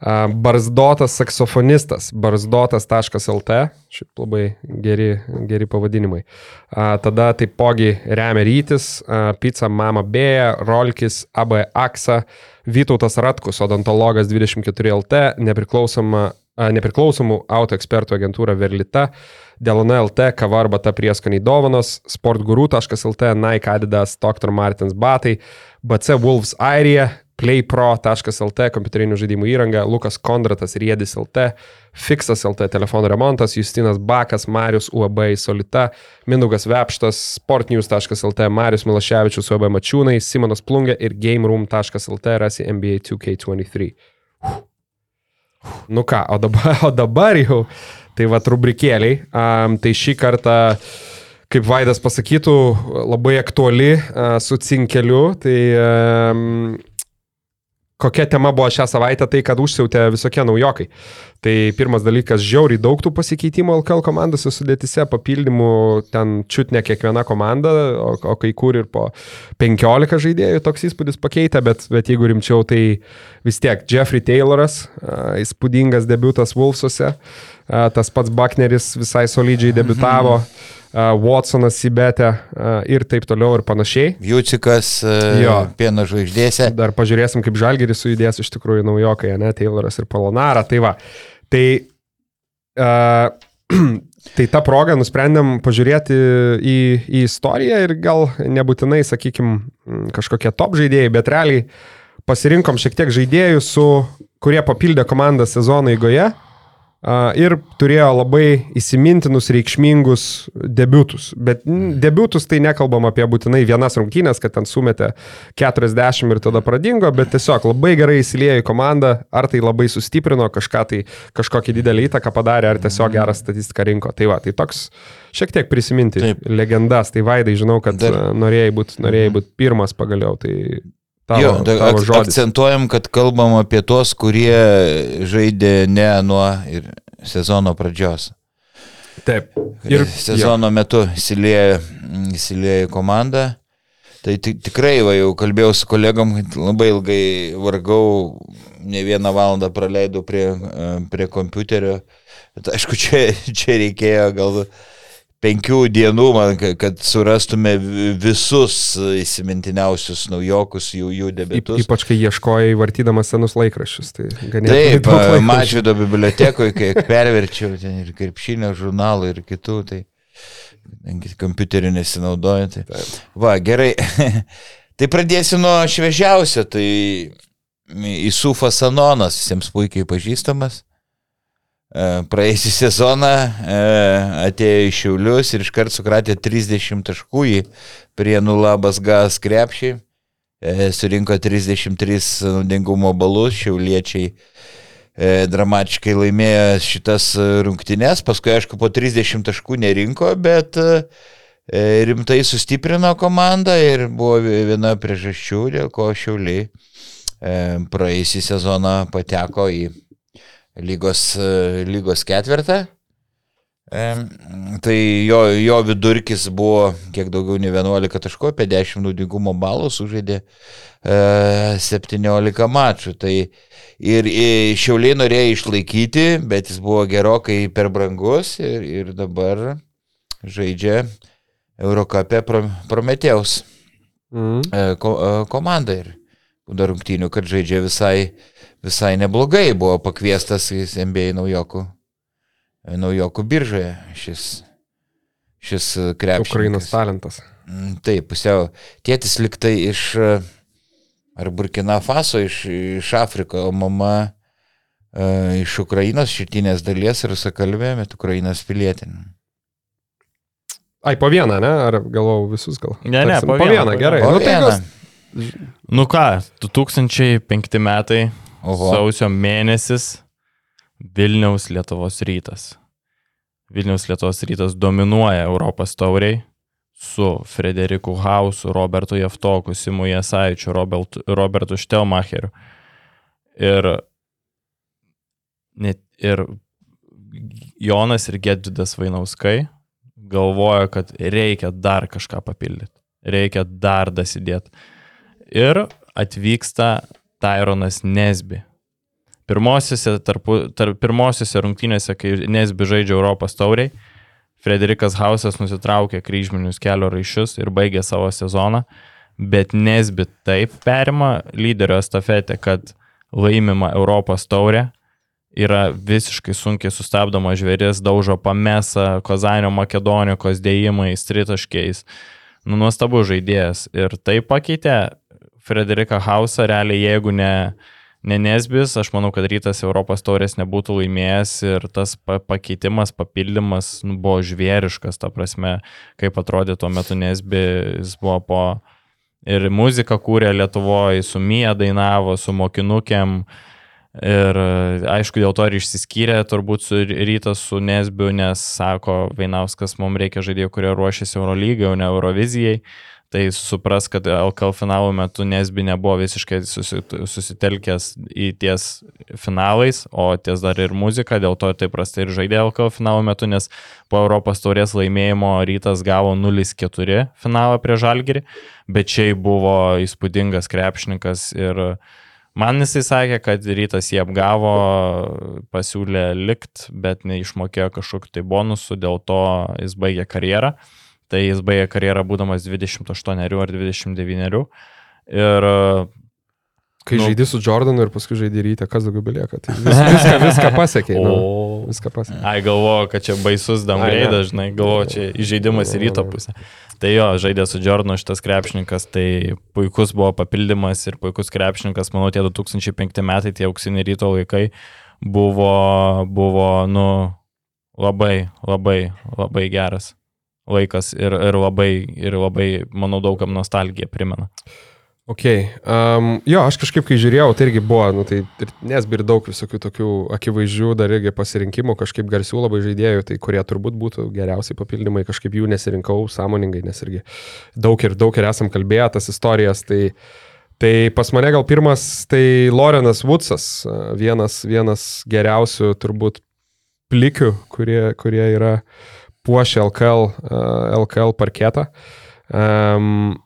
Barzdotas saksofonistas, barzdotas.lt, šiaip labai geri, geri pavadinimai. Tada taipogi remia Rytis, Pizza Mama Bėja, Rolkis, AB Aksa, Vytautas Ratkus, odontologas 24LT, nepriklausoma nepriklausomų auto ekspertų agentūra Verlita, Delona LT, kava arba ta prieskoniai dovanos, sportguru.lt, Nike Adidas, Dr. Martins batai, BC Wolves Airija, playpro.lt kompiuterinių žaidimų įranga, Lukas Kondratas Riedis LT, Fixas LT telefonų remontas, Justinas Bakas, Marius UAB Solita, Minugas Vepštas, sportnews.lt, Marius Milaševičius UAB Mačiūnai, Simonas Plungė ir GameRoom.lt rasi NBA 2K23. Nu ką, o dabar, <laughs> o dabar jau, tai va rubrikėliai, um, tai šį kartą kaip Vaidas pasakytų, labai aktuali uh, su cinkeliu. Tai um, kokia tema buvo šią savaitę, tai kad užsiautė visokie naujokai. Tai pirmas dalykas, žiauriai daug tų pasikeitimų LKL komandose sudėtise, papildymų ten čiut ne kiekviena komanda, o, o kai kur ir po 15 žaidėjų toks įspūdis pakeitė, bet, bet jeigu rimčiau, tai vis tiek Jeffrey Tayloras, įspūdingas debutas Wolfsuose, tas pats Buckneris visai solidžiai debutavo. Mhm. Watsonas įbetė ir taip toliau ir panašiai. Jūcikas, jo, pieno žvaigždėse. Dar pažiūrėsim, kaip Žalgeris sujudės iš tikrųjų naujokai, ne, Tayloras ir Polonara. Tai va, tai, uh, <clears throat> tai tą progą nusprendėm pažiūrėti į, į istoriją ir gal nebūtinai, sakykime, kažkokie top žaidėjai, bet realiai pasirinkom šiek tiek žaidėjų, su, kurie papildė komandą sezono eigoje ir turėjo labai įsimintinus, reikšmingus debutus. Bet debutus tai nekalbam apie būtinai vienas rungtynės, kad ten sumetė 40 ir tada pradingo, bet tiesiog labai gerai įsiliejo į komandą, ar tai labai sustiprino kažką, tai kažkokią didelį įtaką padarė, ar tiesiog gerą statistiką rinko. Tai va, tai toks šiek tiek prisiminti Taip. legendas. Tai Vaidai, žinau, kad Dar... norėjai būti būt pirmas pagaliau. Tai Tavo, jo, tavo ak akcentuojam, kad kalbam apie tuos, kurie žaidė ne nuo sezono pradžios. Taip. Ir sezono jo. metu įsiliejo, įsiliejo į komandą. Tai tikrai, va, jau kalbėjau su kolegom, labai ilgai vargau, ne vieną valandą praleidau prie, prie kompiuterio. Bet aišku, čia, <laughs> čia reikėjo gal penkių dienų, man, kad surastume visus įsimintiniausius naujokus, jų, jų debitus. Ypač kai ieškojai vartydamas senus laikraščius. Tai Taip, Mažvido bibliotekoje, kai perverčiau ten ir krepšinio žurnalų ir kitų, tai kompiuteriu nesinaudoju. Tai. Va, gerai. <laughs> tai pradėsiu nuo šviežiausio, tai Isufas Anonas, visiems puikiai pažįstamas. E, praėjusį sezoną e, atėjo į Šiaulius ir iškart sukratė 30 taškų į prie nulabas gas krepšį, e, surinko 33 naudingumo balus, šiauliečiai dramatiškai laimėjo šitas rungtynes, paskui aišku po 30 taškų nerinko, bet rimtai sustiprino komandą ir buvo viena priežasčių, dėl ko šiauliai praėjusį sezoną pateko į lygos, e, lygos ketvirtą. Tai jo, jo vidurkis buvo kiek daugiau nei 11 taškų, apie 10 naudingumo balų, sužaidė 17 e, mačų. Tai ir, ir Šiauliai norėjo išlaikyti, bet jis buvo gerokai per brangus ir, ir dabar žaidžia Eurocapė Prometėjaus mm. ko, komanda ir dar rungtynių, kad žaidžia visai visai neblogai buvo pakviestas NBA naujokų, naujokų biržoje šis, šis krepšininkas. Ukrainos talentas. Mm, taip, pusiau. Tėtis liktai iš ar Burkina Faso, iš, iš Afriko, o mama uh, iš Ukrainos šitinės dalies ir sakalbė, bet Ukrainos pilietinė. Ai, po vieną, ne? Ar galvau visus gal? Ne, ne, po, po vieną, vieną gerai. Po nu, tai vieną. Tai nu ką, 2005 metai Oho. Sausio mėnesis Vilniaus Lietuvos rytas. Vilniaus Lietuvos rytas dominuoja Europos tauriai su Frederiku Hausu, Robertu Jeftoku, Simu Jasaičiu, Robert, Robertu Štelmacheriu. Ir, net, ir Jonas ir Gedvidas Vainauskai galvoja, kad reikia dar kažką papildyti, reikia dar dasidėti. Ir atvyksta Tyronas Nesbi. Pirmosiose, tarpu, tarp, pirmosiose rungtynėse, kai Nesbi žaidžia Europos tauriai, Frederikas Hausas nusitraukė kryžminius kelio raišius ir baigė savo sezoną, bet Nesbi taip perima lyderio estafetę, kad laimima Europos taurė yra visiškai sunkiai sustabdoma žvėris, daužo pamesą, Kozanio Makedonikos dėjimais, tritaškiais. Nu, nuostabus žaidėjas. Ir tai pakeitė Frederiką Hausą, realiai jeigu ne, ne Nesbis, aš manau, kad rytas Europos taurės nebūtų laimėjęs ir tas pa pakeitimas, papildymas nu, buvo žvėriškas, ta prasme, kaip atrodė tuo metu Nesbis, buvo po ir muziką kūrė Lietuvoje, su Mija dainavo, su mokinukėm. Ir aišku, dėl to ir išsiskyrė turbūt su rytas su Nesbiu, nes sako, Vainauskas, mums reikia žaidėjų, kurie ruošiasi Eurolygai, o ne Eurovizijai. Tai supras, kad LKL finalų metu Nesbi nebuvo visiškai susitelkęs į ties finalais, o ties dar ir muzika, dėl to taip prastai ir žaidė LKL finalų metu, nes po Europos taurės laimėjimo rytas gavo 0-4 finalą prie Žalgirį, bet čia buvo įspūdingas krepšininkas ir Man jisai sakė, kad rytas jį apgavo, pasiūlė likt, bet neišmokėjo kažkokiu tai bonusu, dėl to jis baigė karjerą. Tai jis baigė karjerą būdamas 28 ar 29. Ir Kai nu, žaidži su Jordanu ir paskui žaidži ryte, kas daugiau belieka. Tai vis, viską, viską pasiekė. Nu, <laughs> viską pasiekė. Ai, galvoju, kad čia baisus damgreidas, žinai, galvoju, čia įžeidimas į ryto pusę. Tai jo, žaidė su Jordanu šitas krepšininkas, tai puikus buvo papildymas ir puikus krepšininkas, manau, tie 2005 metai, tie auksiniai ryto laikai buvo, buvo, nu, labai, labai, labai geras laikas ir, ir, labai, ir labai, manau, daugam nostalgiją primena. Ok, um, jo, aš kažkaip, kai žiūrėjau, tai irgi buvo, nu, tai ir nesbir daug visokių tokių akivaizdžių, dar irgi pasirinkimų, kažkaip garsių labai žaidėjų, tai kurie turbūt būtų geriausiai papildymai, kažkaip jų nesirinkau sąmoningai, nes irgi daug ir daug ir esam kalbėję tas istorijas, tai, tai pas mane gal pirmas, tai Lorenas Woodsas, vienas, vienas geriausių turbūt plikių, kurie, kurie yra uh, puošia LKL, LKL parketą. Um,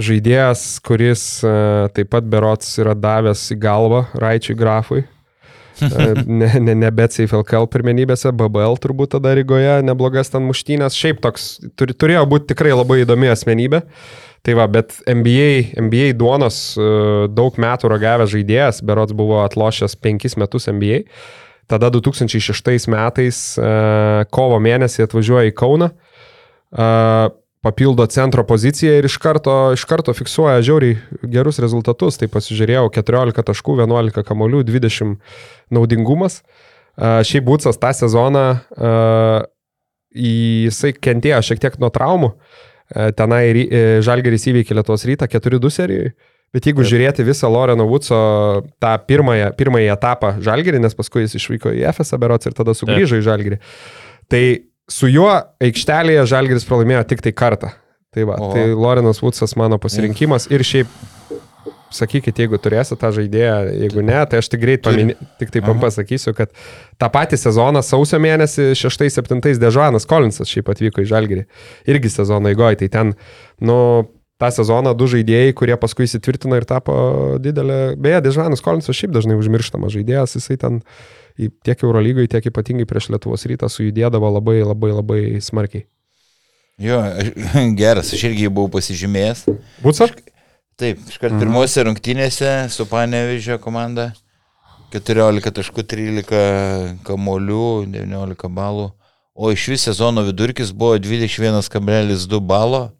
žaidėjas, kuris uh, taip pat berots yra davęs į galvą Raičiui Grafui. Uh, <laughs> ne, ne, ne Safe LKL pirmenybėse, BBL turbūt tada Rygoje, neblogas ten muštynės. Šiaip toks tur, turėjo būti tikrai labai įdomi asmenybė. Tai va, bet NBA, NBA duonos daug metų ragavęs žaidėjas, berots buvo atlošęs penkis metus NBA. Uh, Tada 2006 metais e, kovo mėnesį atvažiuoja į Kauną, e, papildo centro poziciją ir iš karto, iš karto fiksuoja žiauriai gerus rezultatus. Tai pasižiūrėjau 14 taškų, 11 kamolių, 20 naudingumas. E, šiaip Būtsas tą sezoną jisai kentėjo šiek tiek nuo traumų. Tenai Žalgeris įveikė Lietuvos rytą 4-2 serijoje. Bet jeigu Taip. žiūrėti visą Loreno Woodso tą pirmąją, pirmąją etapą Žalgirį, nes paskui jis išvyko į FSA berots ir tada sugrįžo Taip. į Žalgirį, tai su juo aikštelėje Žalgiris pralaimėjo tik tai kartą. Tai, va, o. tai Lorenas Woodsas mano pasirinkimas ir šiaip sakykit, jeigu turėsite tą žaidėją, jeigu ne, tai aš tik greit paminė, tik taip pasakysiu, kad tą patį sezoną sausio mėnesį 6-7 Dežanas Kolinsas šiaip atvyko į Žalgirį. Irgi sezono įgoje, tai ten, nu, tą sezoną du žaidėjai, kurie paskui įsitvirtino ir tapo didelė. Beje, Dežanas Kolinsas šiaip dažnai užmirštamas žaidėjas, jisai ten tiek Eurolygai, tiek ypatingai prieš Lietuvos rytą sujudėdavo labai labai labai smarkiai. Jo, <laughs> geras, aš irgi buvau pasižymėjęs. Būtsas? Taip, iškart mhm. pirmose rungtynėse su Panevežio komanda 14.13 kamolių, 19 balų, o iš vis sezono vidurkis buvo 21,2 balo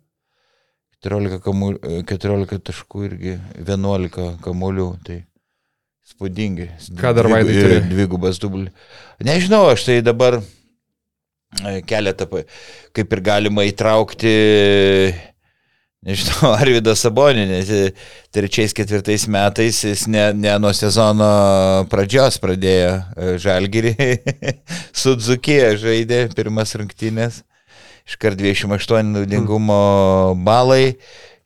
14, kamu, 14 taškų irgi 11 kamuolių. Tai spūdingi. Ką dar vaidai turi? Dvigubas dublis. Nežinau, aš tai dabar e, keletą, kaip ir galima įtraukti, nežinau, <laughs> Arvidas Sabonį, nes trečiais, ketvirtais metais jis ne, ne nuo sezono pradžios pradėjo e, žalgyrį, <laughs> su Dzukija žaidė pirmas rungtynės iškart 28 naudingumo balai.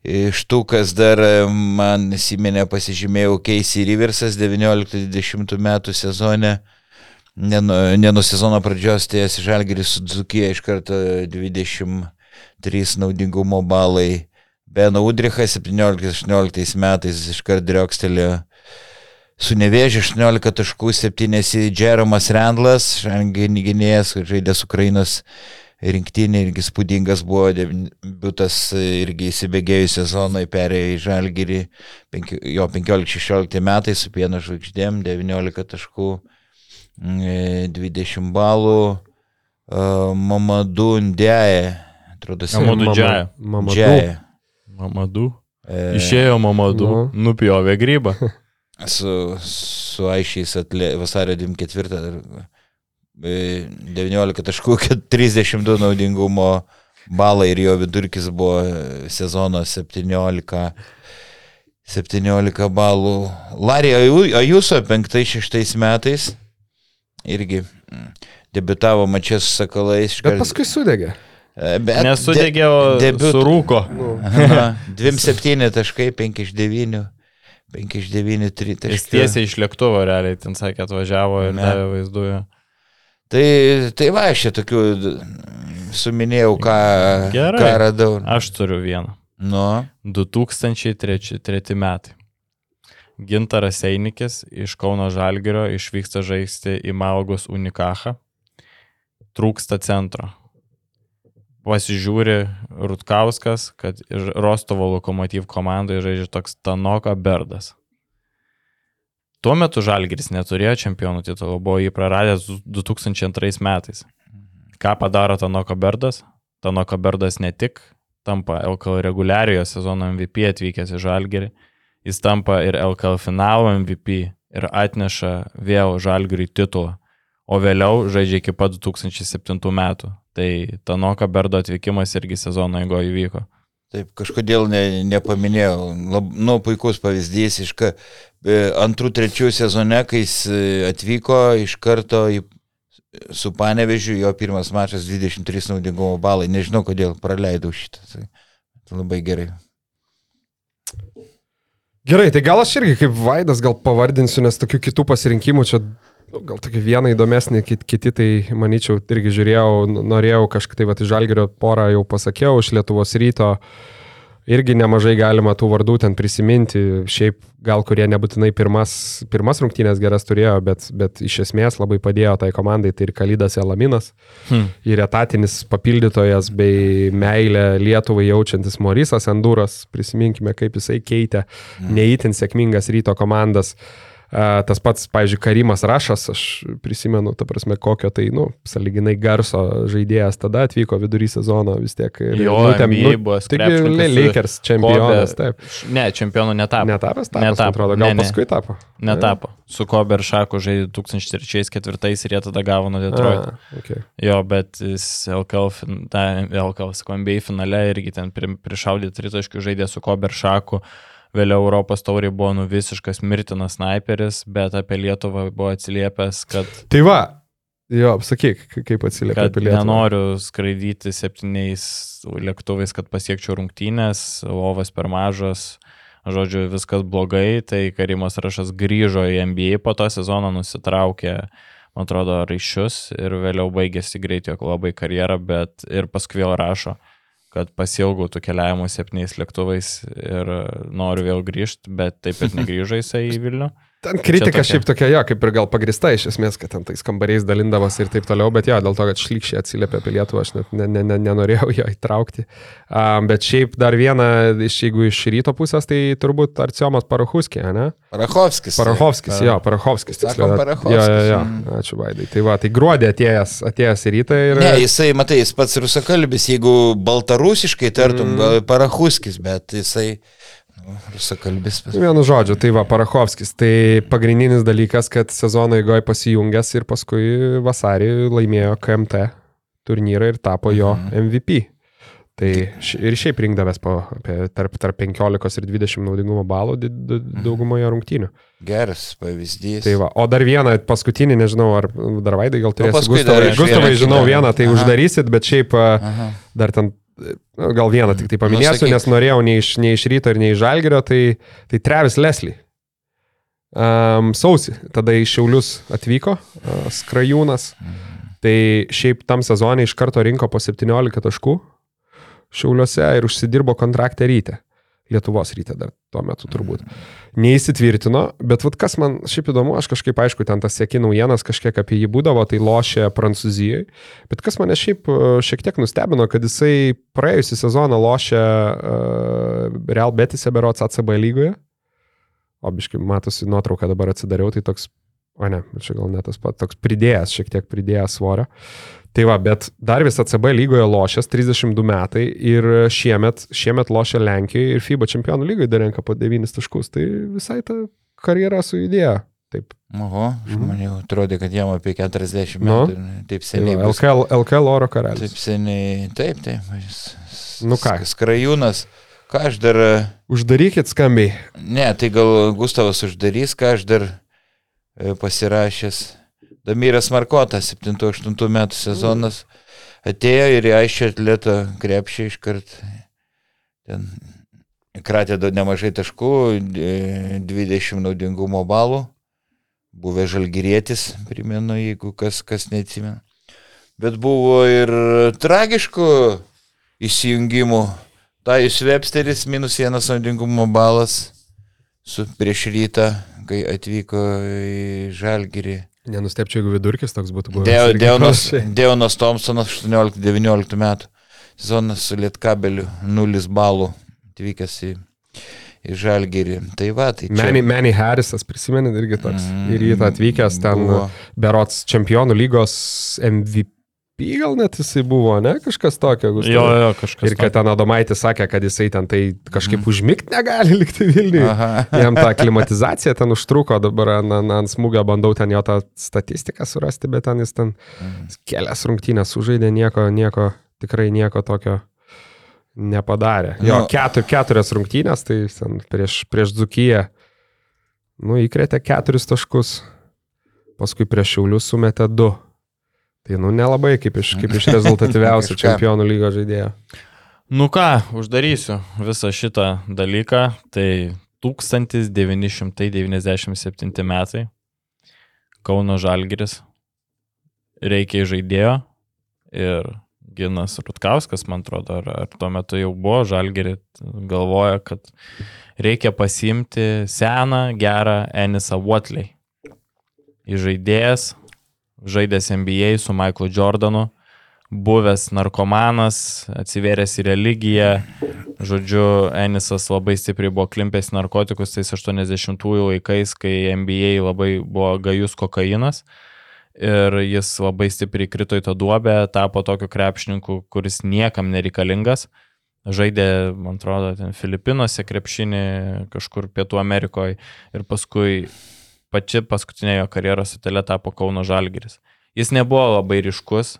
Iš tų, kas dar man įsiminė, pasižymėjau Casey Riversas 19-20 metų sezone. Ne nuo, ne nuo sezono pradžios ties Žalgiris Dzukija iš karto 23 naudingumo balai. Ben Udrichas 17-18 metais iš karto driokstelėjo su nevėžiu 18 taškų 7 Jeromas Randlas, gynėjas, žaidęs Ukrainos rinktinė irgi spūdingas buvo, debutas irgi įsibėgėjus sezonai perėjo į Žalgirį, jo 15-16 metai su pieno žvaigždėm, 19 taškų, 20 mm, balų, Mamadu Ndėje, atrodo, Mamadu Džiaja. Mamadu. Mamadu. E, Išėjo mamadu, nu. nupjovė grybą. <laughs> Su, su aišiais atlė, vasario 24 19 taškų, 32 naudingumo balai ir jo vidurkis buvo sezono 17. 17 balų. Larija Ajuso 5-6 metais irgi mm, debitavo mačias su Sakalais. Bet paskui sudegė. E, bet Nesudegė, o debiut... surūko. <laughs> 2-7 taškai, 5 iš 9. 5 iš 9, 3 taškai. Jis tiesiai iš lėktuvo realiai, ten sakė, atvažiavo ir davė vaizduoju. Tai, tai va, aš čia tokių suminėjau, ką, Gerai. ką radau. Aš turiu vieną. Nu. 2003 metai. Gintaras Einikis iš Kauno Žalgirio išvyksta žaisti į Malgos Unikachą. Trūksta centro. Pasižiūri Rutkauskas, kad Rostovo lokomotyv komandoje žaidžia toks Tanoka Berdas. Tuo metu Žalgiris neturėjo čempionų titulo, buvo jį praradęs 2002 metais. Ką padaro Tanoka Berdas? Tanoka Berdas ne tik tampa LKL reguliariojo sezono MVP atvykęs į Žalgerį, jis tampa ir LKL finalo MVP ir atneša vėl Žalgeriui titulą, o vėliau žaidžia iki pat 2007 metų. Tai Tanoka Berdo atvykimas irgi sezono eigoje įvyko. Taip, kažkodėl ne, nepaminėjau. Lab, nu, puikus pavyzdys iš ka, e, antrų, trečių sezone, kai jis e, atvyko iš karto į su Panevežiu, jo pirmas mačas 23 naudingumo balai. Nežinau, kodėl praleidau šitą. Tai, tai labai gerai. Gerai, tai gal aš irgi kaip Vaidas gal pavardinsiu, nes tokių kitų pasirinkimų čia gal tokia viena įdomesnė, kiti tai, manyčiau, irgi žiūrėjau, norėjau kažkaip tai, va, iš Žalgerio porą jau pasakiau, iš Lietuvos ryto. Irgi nemažai galima tų vardų ten prisiminti. Šiaip gal kurie nebūtinai pirmas, pirmas rungtynės geras turėjo, bet, bet iš esmės labai padėjo tai komandai. Tai ir Kalydas Elaminas, hmm. ir etatinis papildytojas bei meilę Lietuvai jaučiantis Morisas Enduras. Prisiminkime, kaip jisai keitė hmm. neįtin sėkmingas ryto komandas. Uh, Tas pats, pavyzdžiui, Karimas Rašas, aš prisimenu, ta prasme, kokio tai, nu, saliginai garso žaidėjas tada atvyko vidury sezono vis tiek. Jo, nutėm, nu, buvo taigi Lakers čempionas, taip. Ne, čempionu netapo. Netapęs, tapas, netapo. Atrodo, gal ne, paskui tapo. Netapo. Su Kobe ir Šaku žaidė 2003-2004 ir jie tada gavo nuo Detroit. A, okay. Jo, bet jis LKL, ta, LKL, NBA finale irgi ten prišaudė tritaškių žaidė su Kobe ir Šaku. Vėliau Europos tauriai buvo nu visiškas mirtinas sniperis, bet apie Lietuvą buvo atsiliepęs, kad... Tai va, jo, sakyk, kaip atsiliepia apie Lietuvą. Nenoriu skraidyti septyniais lėktuvais, kad pasiekčiau rungtynės, lovas per mažas, žodžiu, viskas blogai, tai Karimas Rašas grįžo į NBA, po to sezono nusitraukė man atrodo, raiščius ir vėliau baigėsi greitai jo labai karjerą, bet ir paskui vėl rašo, kad pasiilgau tų keliavimų septyniais lėktuvais ir noriu vėl grįžti, bet taip pat <laughs> negrįžo jisai į Vilnių. Ten kritika šiaip tokia, jo, kaip ir gal pagrista iš esmės, kad ten tais kambariais dalindamas ir taip toliau, bet jo, dėl to, kad šlikščiai atsiliepia apie Lietuvą, aš net ne, ne, ne, nenorėjau jo įtraukti. Um, bet šiaip dar viena, iš, jeigu iš ryto pusės, tai turbūt Arciomas Parachuskė, ne? Parachovskis. Parachovskis, tai. jo, Parachovskis. Sakom, Parachovskis. Jo, jo, jo, mm. ačiū Vaidai. Tai va, tai gruodį atėjęs, atėjęs į rytą ir... Ne, jisai, matai, jis pats rusakalbis, jeigu baltarusiškai tartum, mm. Parachuskis, bet jisai... Rusakalbis. Vienu žodžiu, tai va, Parachovskis. Tai pagrindinis dalykas, kad sezono eigoje pasijungęs ir paskui vasarį laimėjo KMT turnyrą ir tapo jo MVP. Mhm. Tai ir šiaip rinkdavęs po apie tarp, tarp 15 ir 20 naudingumo balų mhm. daugumoje rungtynių. Geras pavyzdys. Tai va, o dar vieną paskutinį, nežinau, ar dar vaidai gal turėsite. Gustavai, Gustavai žinau vieną, tai Aha. uždarysit, bet šiaip Aha. dar ten Nu, gal vieną tik tai nu, paminėsiu, nu, nes norėjau ne iš, ne iš ryto ir ne iš žalgerio, tai, tai Travis Leslie. Um, sausi, tada į Šiaulius atvyko uh, Skrajūnas. Tai šiaip tam sezonė iš karto rinko po 17 taškų Šiauliuose ir užsidirbo kontraktą ryte. Lietuvos ryte dar tuo metu turbūt. Neįsitvirtino, bet vat, kas man šiaip įdomu, aš kažkaip aišku, ten tas sėki naujienas kažkiek apie jį būdavo, tai lošė Prancūzijoje, bet kas mane šiaip e, šiek tiek nustebino, kad jisai praėjusią sezoną lošė uh, Real Betise berots ACB lygoje. Obiškai, matosi nuotrauką dabar atsidariau, tai toks O ne, čia gal net tas pats toks pridėjęs, šiek tiek pridėjęs svorio. Tai va, bet dar vis ACB lygoje lošęs 32 metai ir šiemet, šiemet lošia Lenkijoje ir FIBA čempionų lygoje dar renka po 9 taškus. Tai visai ta karjera sujudėjo. Taip. Oho, aš mhm. atrodė, kad jam apie 40 nu. metų. Nu, taip seniai. Va, LKL, LKL oro karalius. Taip seniai, taip, taip. Nu ką? Skrajūnas. Ką aš dar... Uždarykit skambiai. Ne, tai gal Gustavas uždarys, ką aš dar e, pasirašęs. Damiras Markotas, 7-8 metų sezonas, atėjo ir į aišę atleto krepšį iškart. Ten kratė nemažai taškų, 20 naudingumo balų. Buvę žalgyrėtis, primenu, jeigu kas, kas neatsimena. Bet buvo ir tragiškų įsijungimų. Tajus Websteris minus vienas naudingumo balas su prieš rytą, kai atvyko į žalgyrį. Nenustepčiau, jeigu vidurkis toks būtų buvęs. Deo, Deonas, Deonas Thompsonas 18-19 metų. Sezonas su Lietkabeliu 0 balų atvykęs į, į Žalgirį. Tai va, tai čia. Manny, Manny Harrisas, prisimenit irgi toks. Mm, į rytą atvykęs ten buvo. berots čempionų lygos MVP gal net jisai buvo, ne? Kažkas tokio. Gustavai. Jo, jo, kažkas. Ir kad ten Adomaitis sakė, kad jisai ten tai kažkaip mm. užmigti negali <laughs> likti Vilniuje. Jam tą klimatizaciją ten užtruko, dabar ant, ant smūgio bandau ten jo tą statistiką surasti, bet ten jis ten mm. kelias rungtynės sužaidė, nieko, nieko, tikrai nieko tokio nepadarė. Jo, nu. ketur, keturias rungtynės, tai prieš, prieš Dzukiją, nu, įkrėtė keturis taškus, paskui prieš Šiaulius sumetė du. Tai nu nelabai kaip iš, kaip iš <laughs> rezultatyviausių čempionų lygos žaidėjo. Nu ką, uždarysiu visą šitą dalyką. Tai 1997 metai. Kauno Žalgiris. Reikia žaidėjo. Ir Ginas Rutkauskas, man atrodo, ar, ar tuo metu jau buvo Žalgiri, galvoja, kad reikia pasimti seną, gerą Enisą Watley. Įžaidėjas, žaidęs NBA su Michaelu Jordanu, buvęs narkomanas, atsivėręs į religiją. Žodžiu, Enisas labai stipriai buvo klimpęs narkotikus tais 80-ųjų laikais, kai NBA labai buvo gajus kokainas. Ir jis labai stipriai krito į tą duobę, tapo tokiu krepšininku, kuris niekam nereikalingas. Žaidė, man atrodo, ten Filipinuose krepšinį, kažkur Pietų Amerikoje ir paskui pači paskutinė jo karjeros atelė tapo Kauno Žalgiris. Jis nebuvo labai ryškus,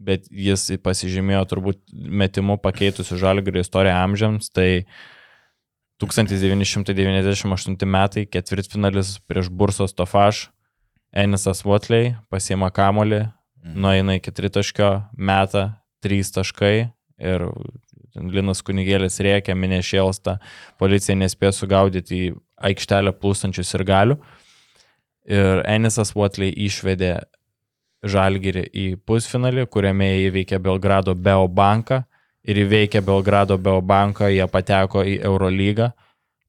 bet jis pasižymėjo turbūt metimu pakeitusių Žalgirio istoriją amžiams, tai 1998 metai ketvirtfinalis prieš Bursos Tofaš, Enisas Watley pasiema kamolį, mhm. nueina iki tritaškio, meta trys taškai ir Linas Kunigėlis rėkia, minė šėlsta, policija nespėjo sugaudyti į aikštelę plūstančius ir galių ir Enisas Watley išvedė Žalgirį į pusfinalį, kuriame įveikė Belgrado Beobanką ir įveikė Belgrado Beobanką, jie pateko į Eurolygą.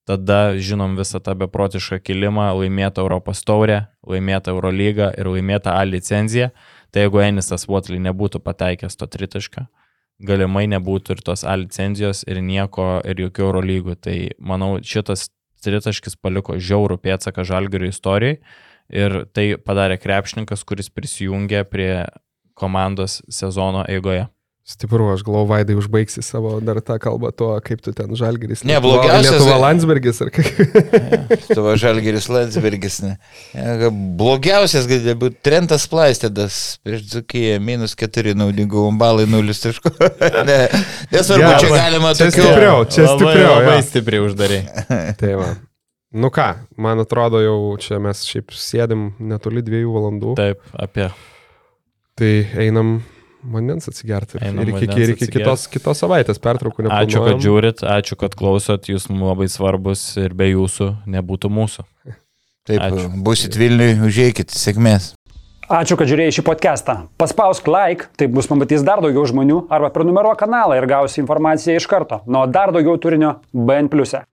Tada žinom visą tą beprotišką kilimą, laimėtą Europos taurę, laimėtą Eurolygą ir laimėtą A licenciją. Tai jeigu Enisas Watley nebūtų pateikęs to tritašką, galimai nebūtų ir tos A licenzijos ir nieko ir jokių Eurolygų. Tai manau, šitas tritaškis paliko žiaurų pėdsaką Žalgirio istorijai ir tai padarė krepšininkas, kuris prisijungė prie komandos sezono eigoje. Stipru, aš galvoju, Vaidai užbaigsi savo dar tą kalbą tuo, kaip tu ten Žalgeris. Ne, blogiausias. Lietuva Landsbergis ar kaip. Lietuva Žalgeris Landsbergis. Ne. Blogiausias gali būti Trentas Plaistedas prieš Dzukiją, minus 4 naudingų balai, 0 taškų. ne, nesvarbu, ja, čia galima čia tokio... stipriau, čia labai, stipriau. Labai ja. stipriai uždarai. <laughs> tai va. Nu ką, man atrodo jau čia mes šiaip sėdim netoli dviejų valandų. Taip, apie. Tai einam vandens atsigerti. Einam ir iki, ir iki kitos, kitos savaitės pertraukų neplanuojam. Ačiū, kad žiūrit, ačiū, kad klausot, jūs mums labai svarbus ir be jūsų nebūtų mūsų. <laughs> Taip, ačiū. busit Vilniui, užėjkit, sėkmės. Ačiū, kad žiūrėjai šį podcastą. Paspausk like, taip bus pamatys dar daugiau žmonių, arba prenumeruok kanalą ir gausi informaciją iš karto. Nuo dar daugiau turinio BN ⁇. E.